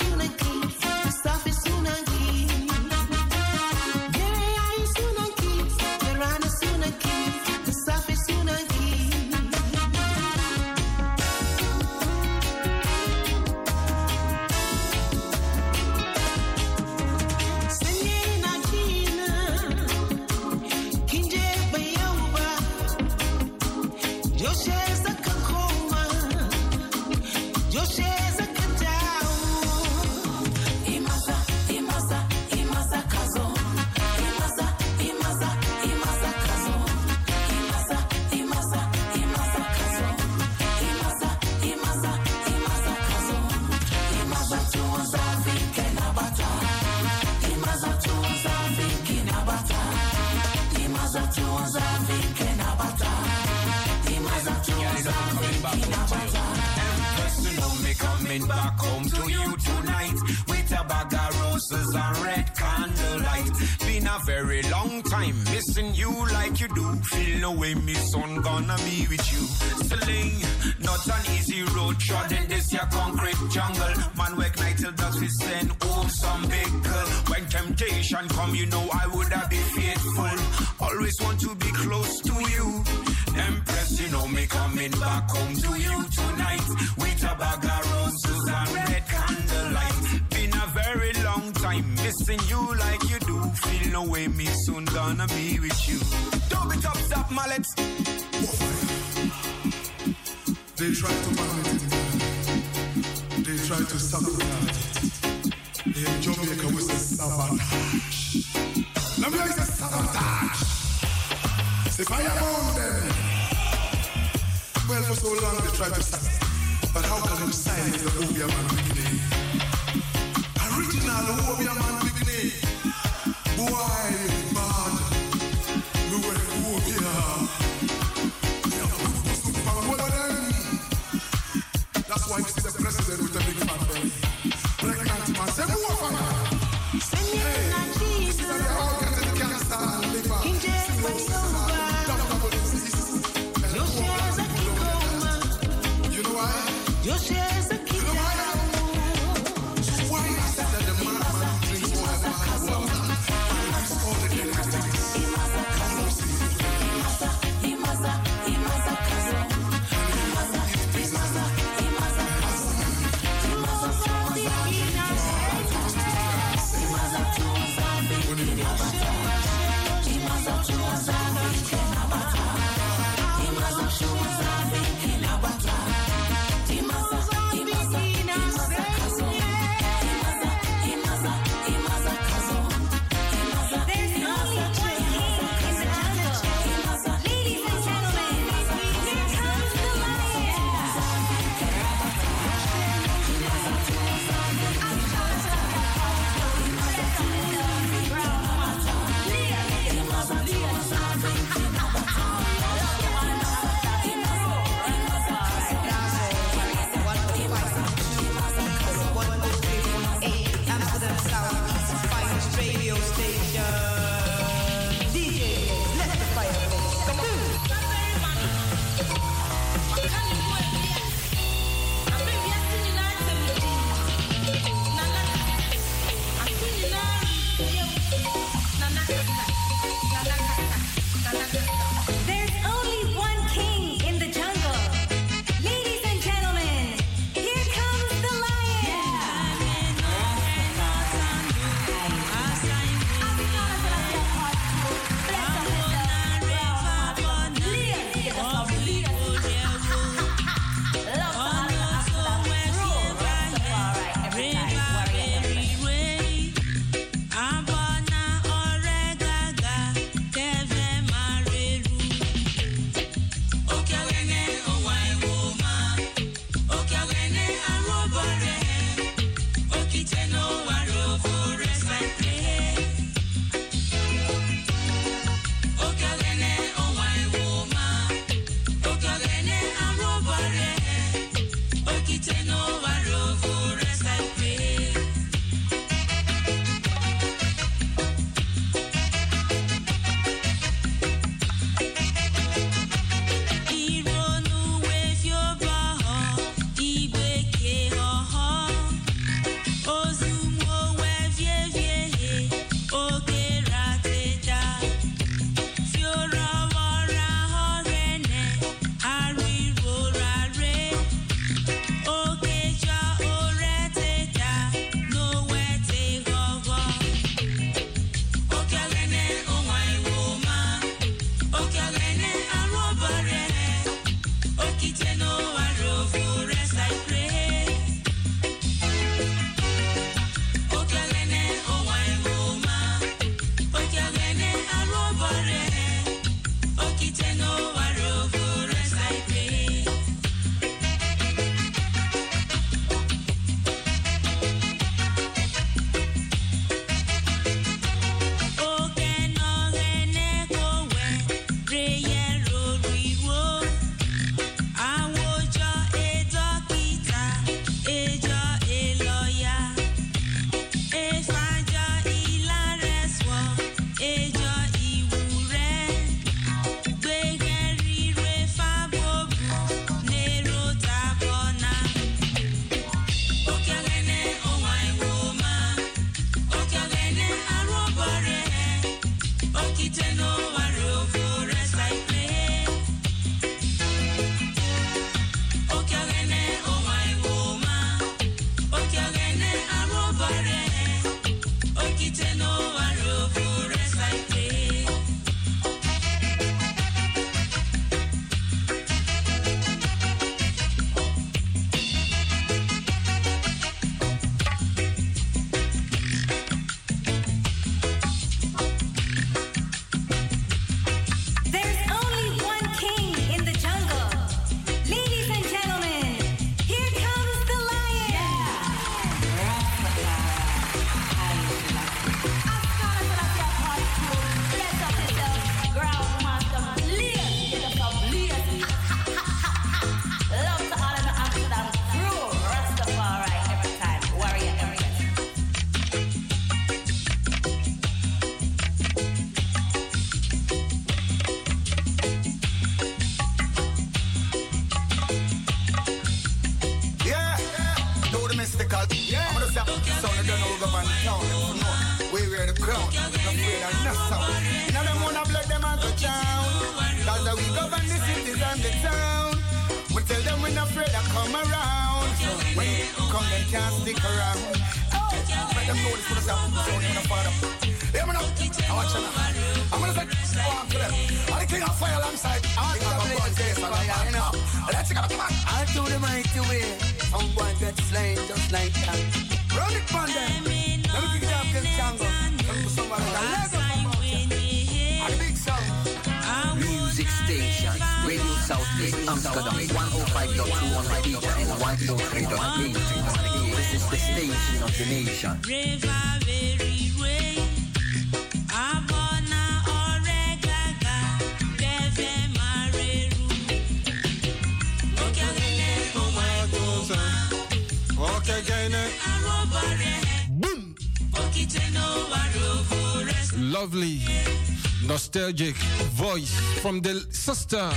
voice from the sister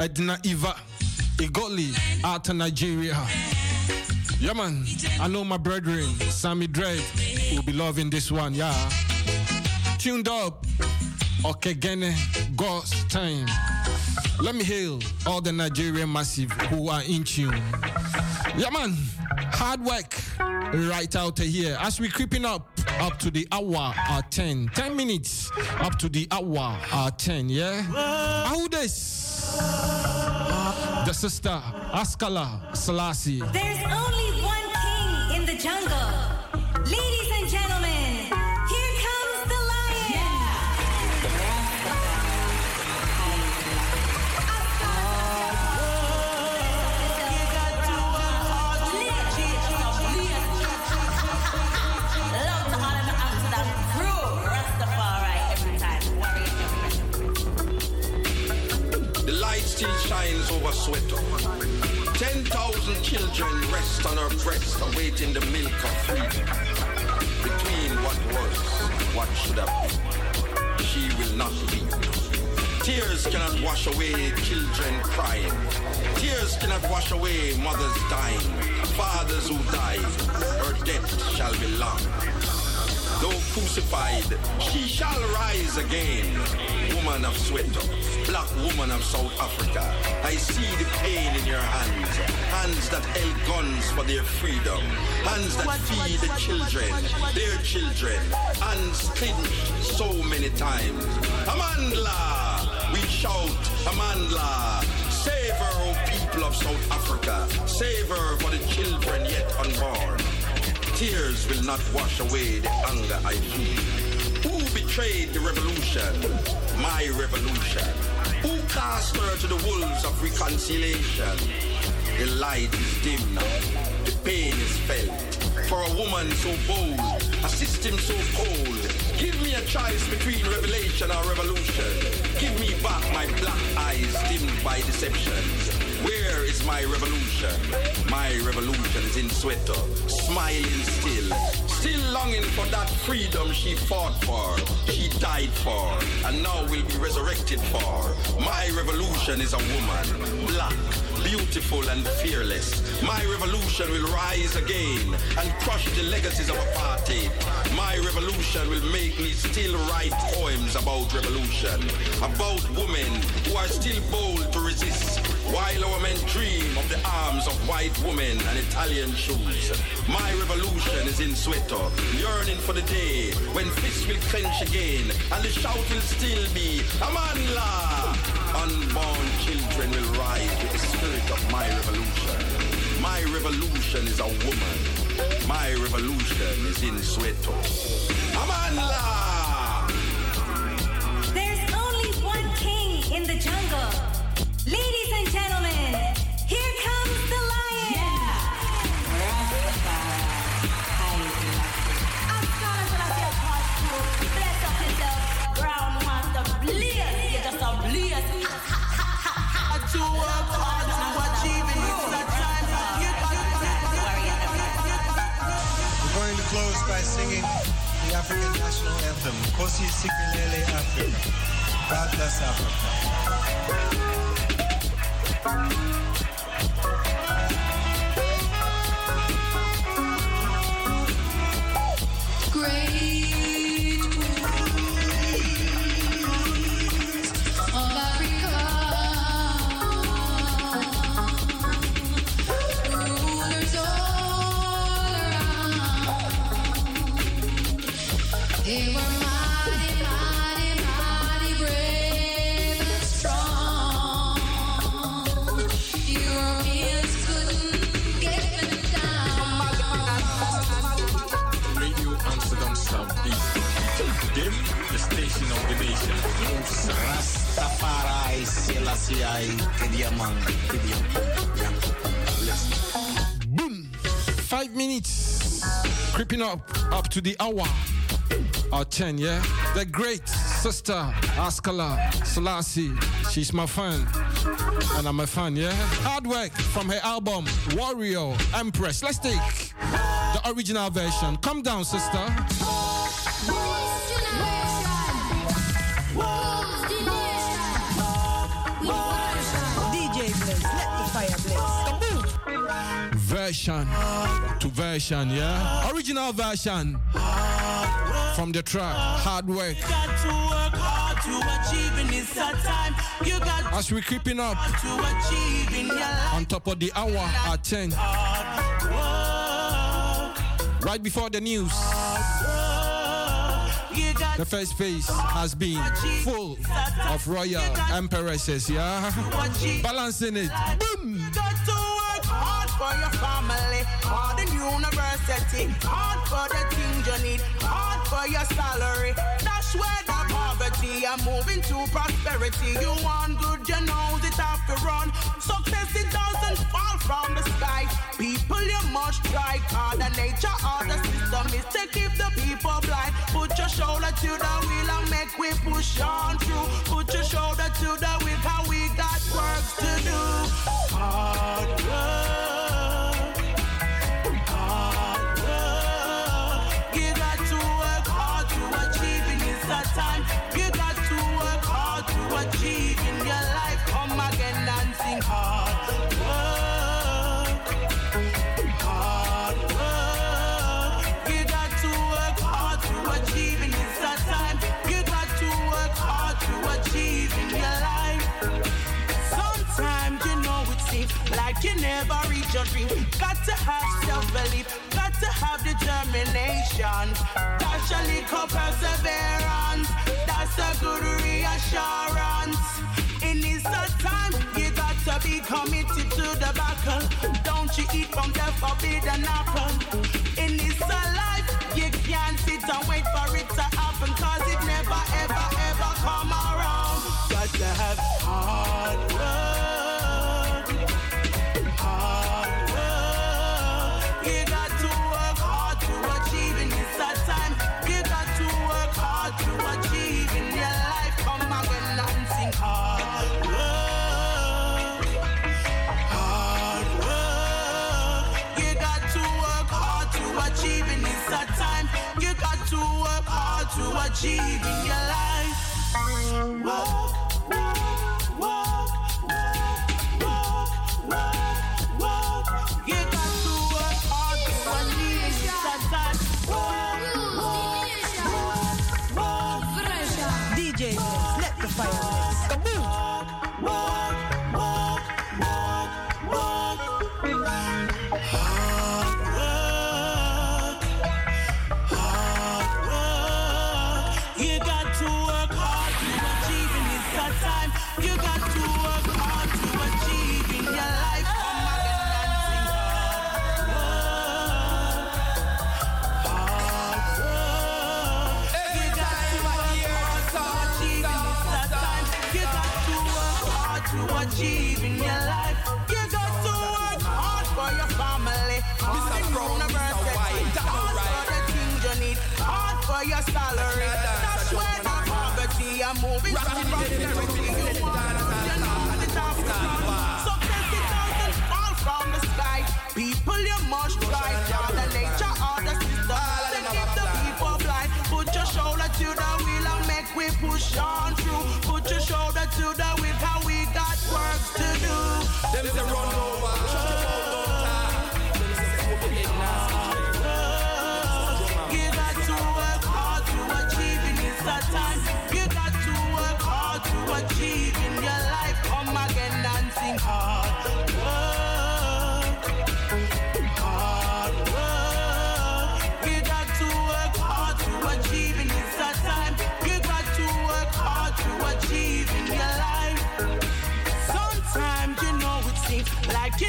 Edna Eva Igoli out of Nigeria. Yeah, man. I know my brethren, Sammy Dread, will be loving this one. Yeah. Tuned up. Okay, Gene, God's time. Let me hail all the Nigerian massive who are in tune. Yeah, man. Hard work right out here as we creeping up up to the hour uh, 10 10 minutes up to the hour uh, 10 yeah? How this? The sister Askala Selassie. There's breast, awaiting the milk of freedom. Between what was and what should have been, she will not be. Tears cannot wash away children crying. Tears cannot wash away mothers dying, fathers who died. Her death shall be long. Though crucified, she shall rise again. Woman of Soweto, black woman of South Africa. I see the pain in your hands. Hands that held guns for their freedom. Hands that feed the children, their children. Hands clinched so many times. Amandla, we shout, Amandla. Save her, O people of South Africa. Save her for the children yet unborn. Tears will not wash away the anger I feel. Who betrayed the revolution? My revolution. Her to the wolves of reconciliation? The light is dim now. The pain is felt. For a woman so bold, a system so cold. Give me a choice between revelation or revolution. Give me back my black eyes dimmed by deception. Where is my revolution? My revolution is in Soweto, smiling still, still longing for that freedom she fought for, she died for, and now will be resurrected for. My revolution is a woman, black, beautiful and fearless. My revolution will rise again and crush the legacies of apartheid. My revolution will make me still write poems about revolution, about women who are still bold to resist, while our men dream of the arms of white women and Italian shoes. My revolution is in Soweto, yearning for the day when fists will clench again and the shout will still be Amandla. Unborn children will rise with the spirit of my revolution. My revolution is a woman. My revolution is in Soweto. Amandla! African national anthem, Kosi Sikelele Africa. God bless Africa. Amang. Boom. Five minutes. Creeping up up to the hour. Or 10, yeah? The great sister Askala Selassie. She's my fan. And I'm a fan, yeah? Hard work from her album Warrior Empress. Let's take the original version. Come down, sister. Version to version, yeah? Original version from the track Hard Work. got to work hard to achieve in this time. You got As we're creeping up to achieve in your life. on top of the hour at 10. Right before the news. The first phase has been full of royal empresses, yeah? Balancing it. Boom! Family, hard university, hard for the things you need, hard for your salary. That's where the poverty are moving to prosperity. You want good, you know it have to run. Success it doesn't fall from the sky. People you must try, cause the nature of the system is to keep the people blind. Put your shoulder to the wheel and make we push on through. Put your shoulder to the wheel, cause we got works to do. Hard work, never reach your dream. Got to have self-belief, got to have determination. That's a little perseverance. That's a good reassurance. In this time, you got to be committed to the battle. Don't you eat from the forbidden apple. In this life, you can't sit and wait for it to happen, cause it never, ever, ever come around. Got to have hard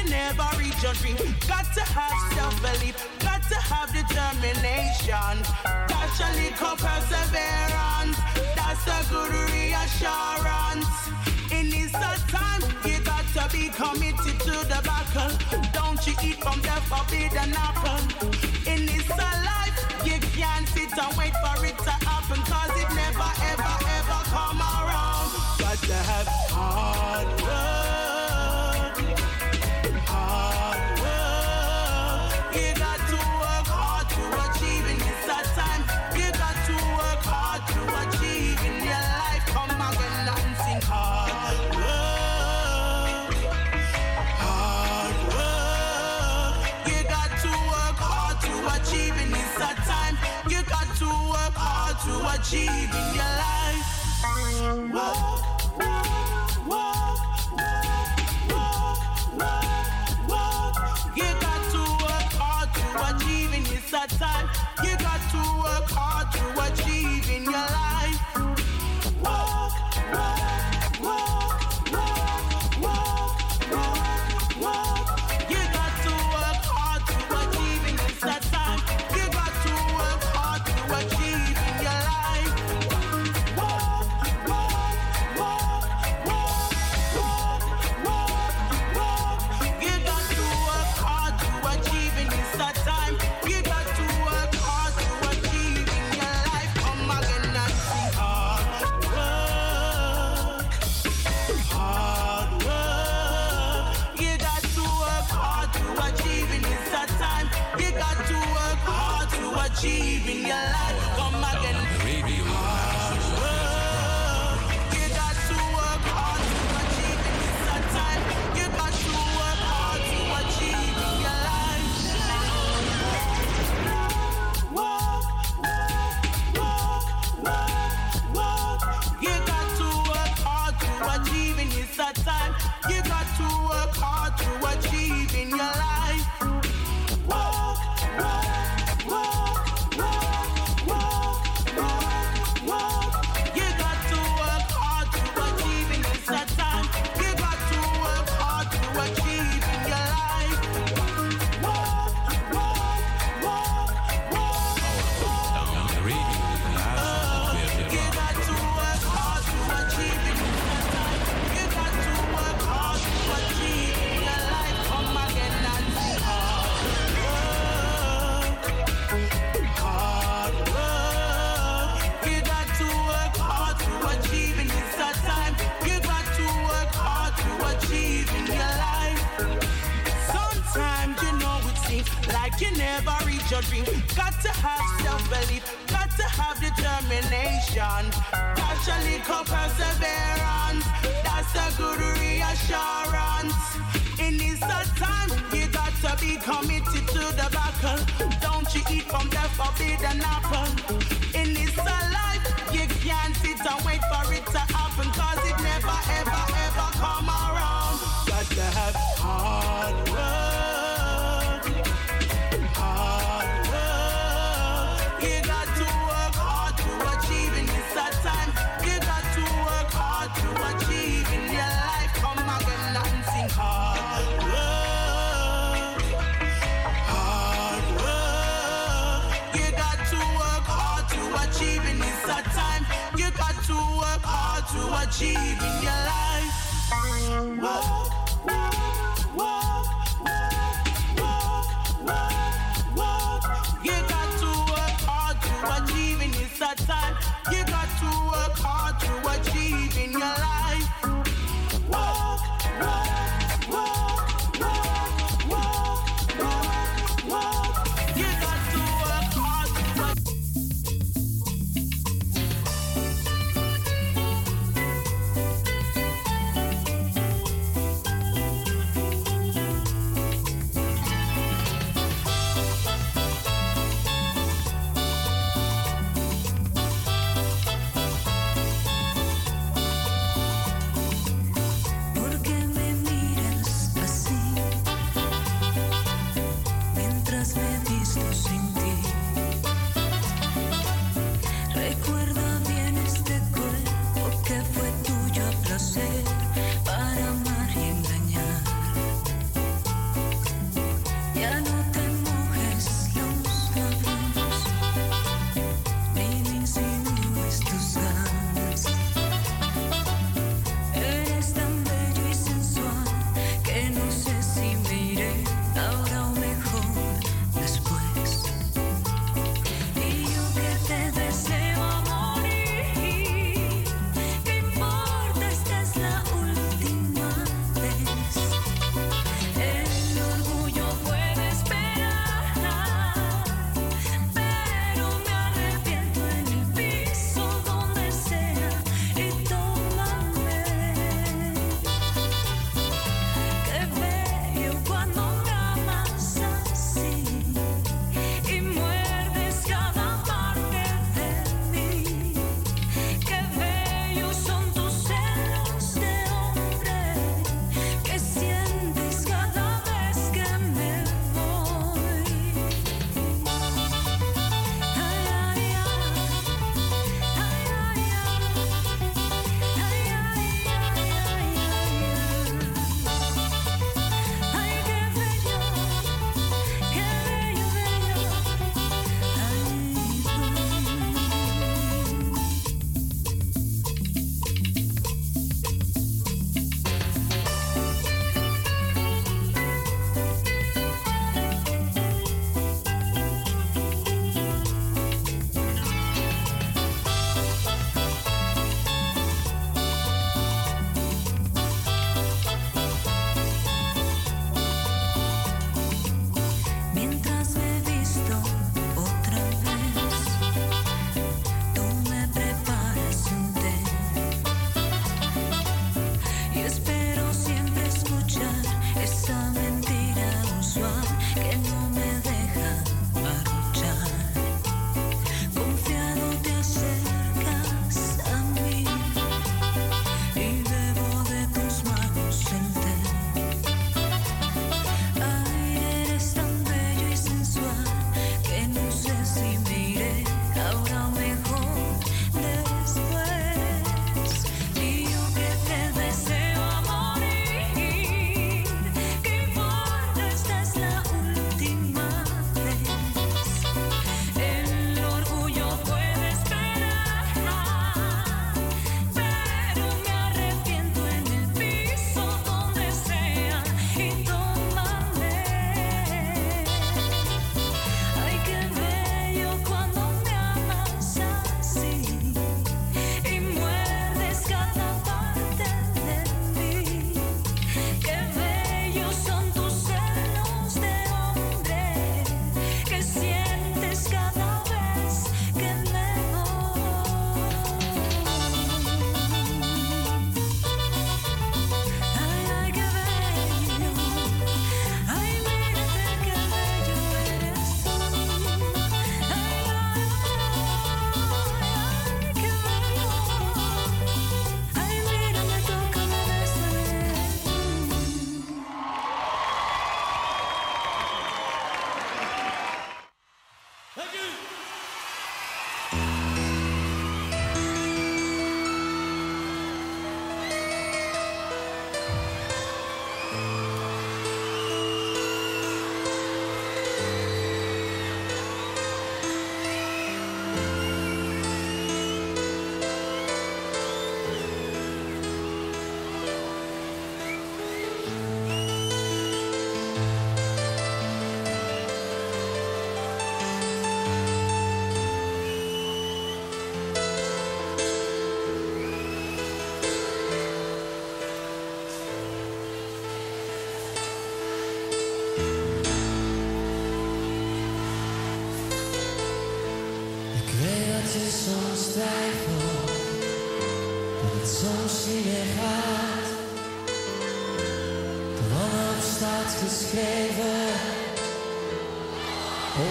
You never reach your dream. Got to have self belief, got to have determination. That's a little perseverance, that's a good reassurance. In this time, you got to be committed to the battle. Don't you eat from the forbidden apple. In this life, you can't sit and wait for it to happen, cause it never, ever, ever come around. Got to have heart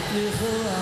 op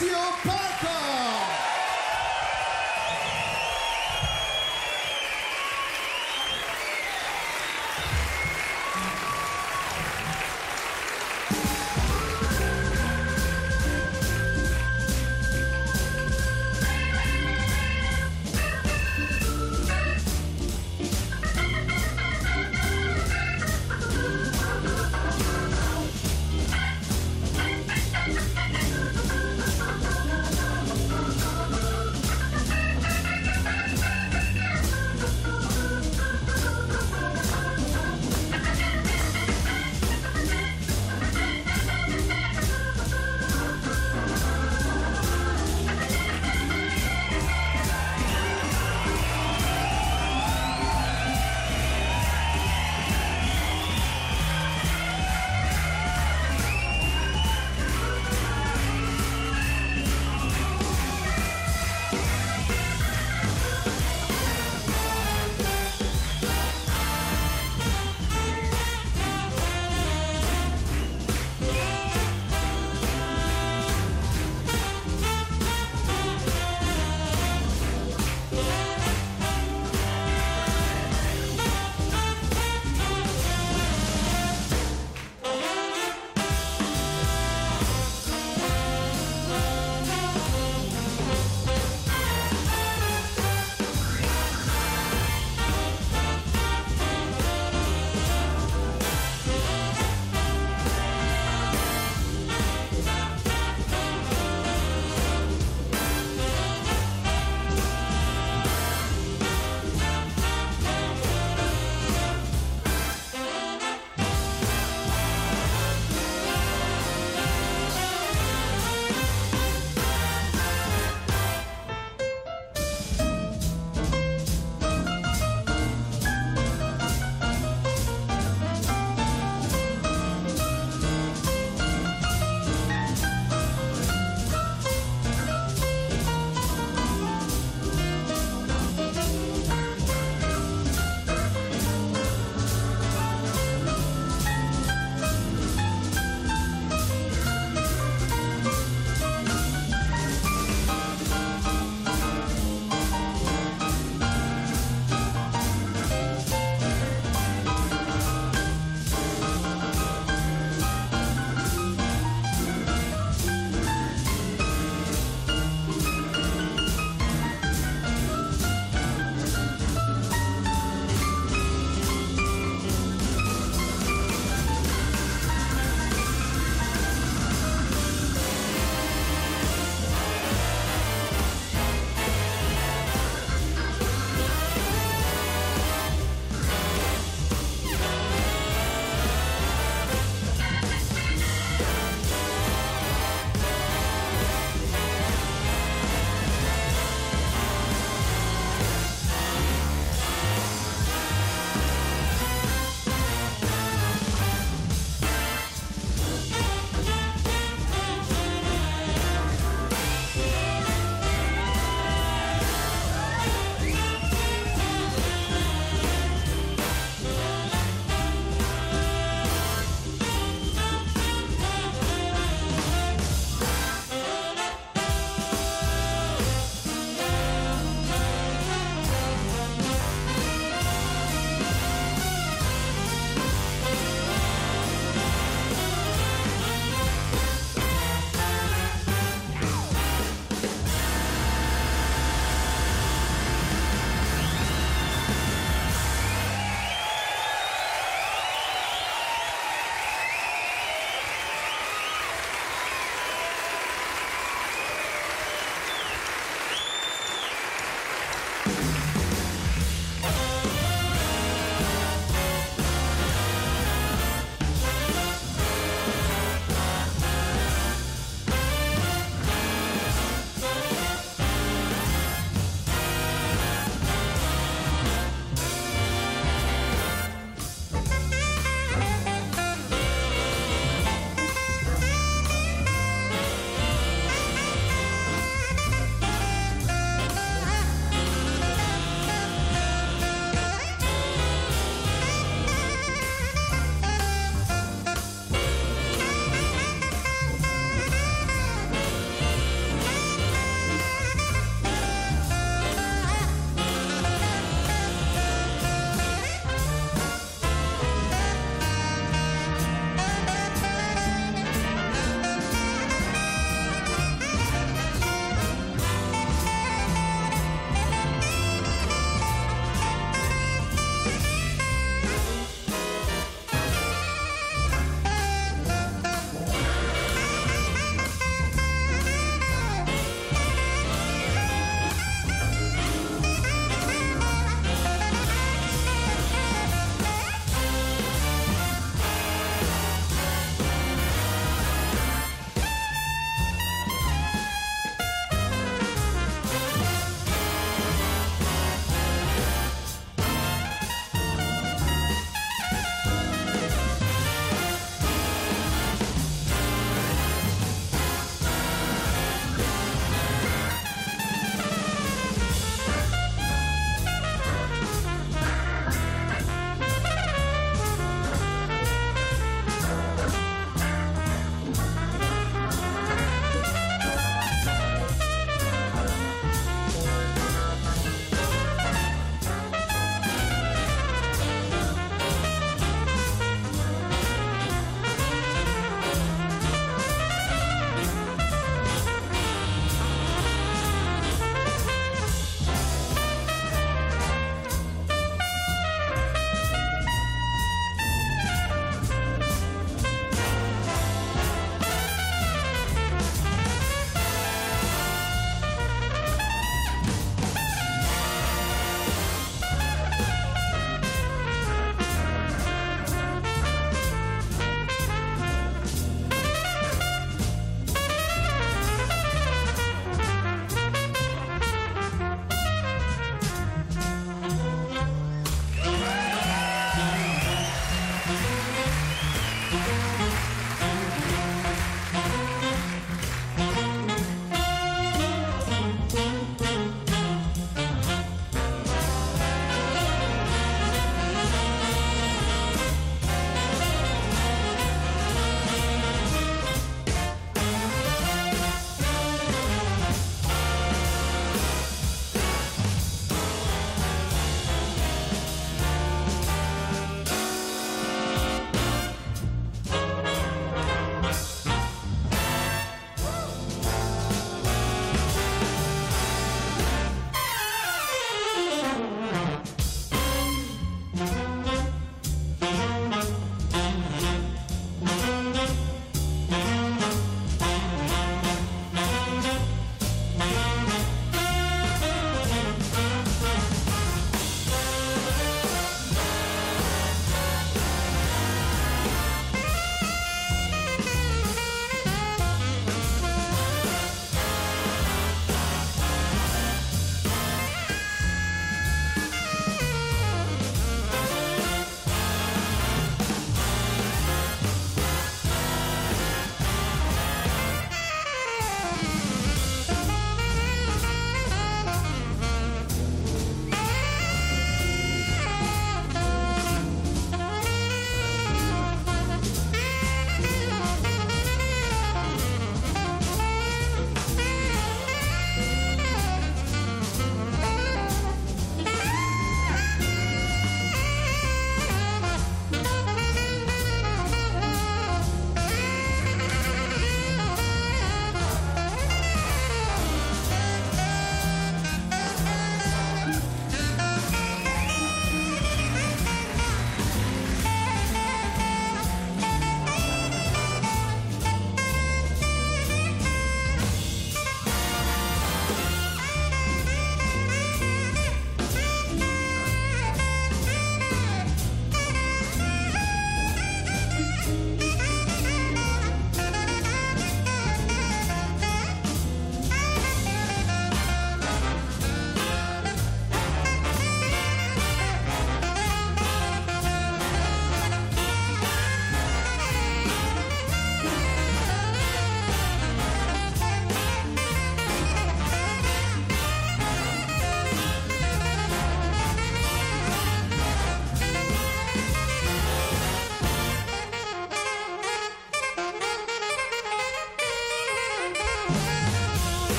Maceo Parker.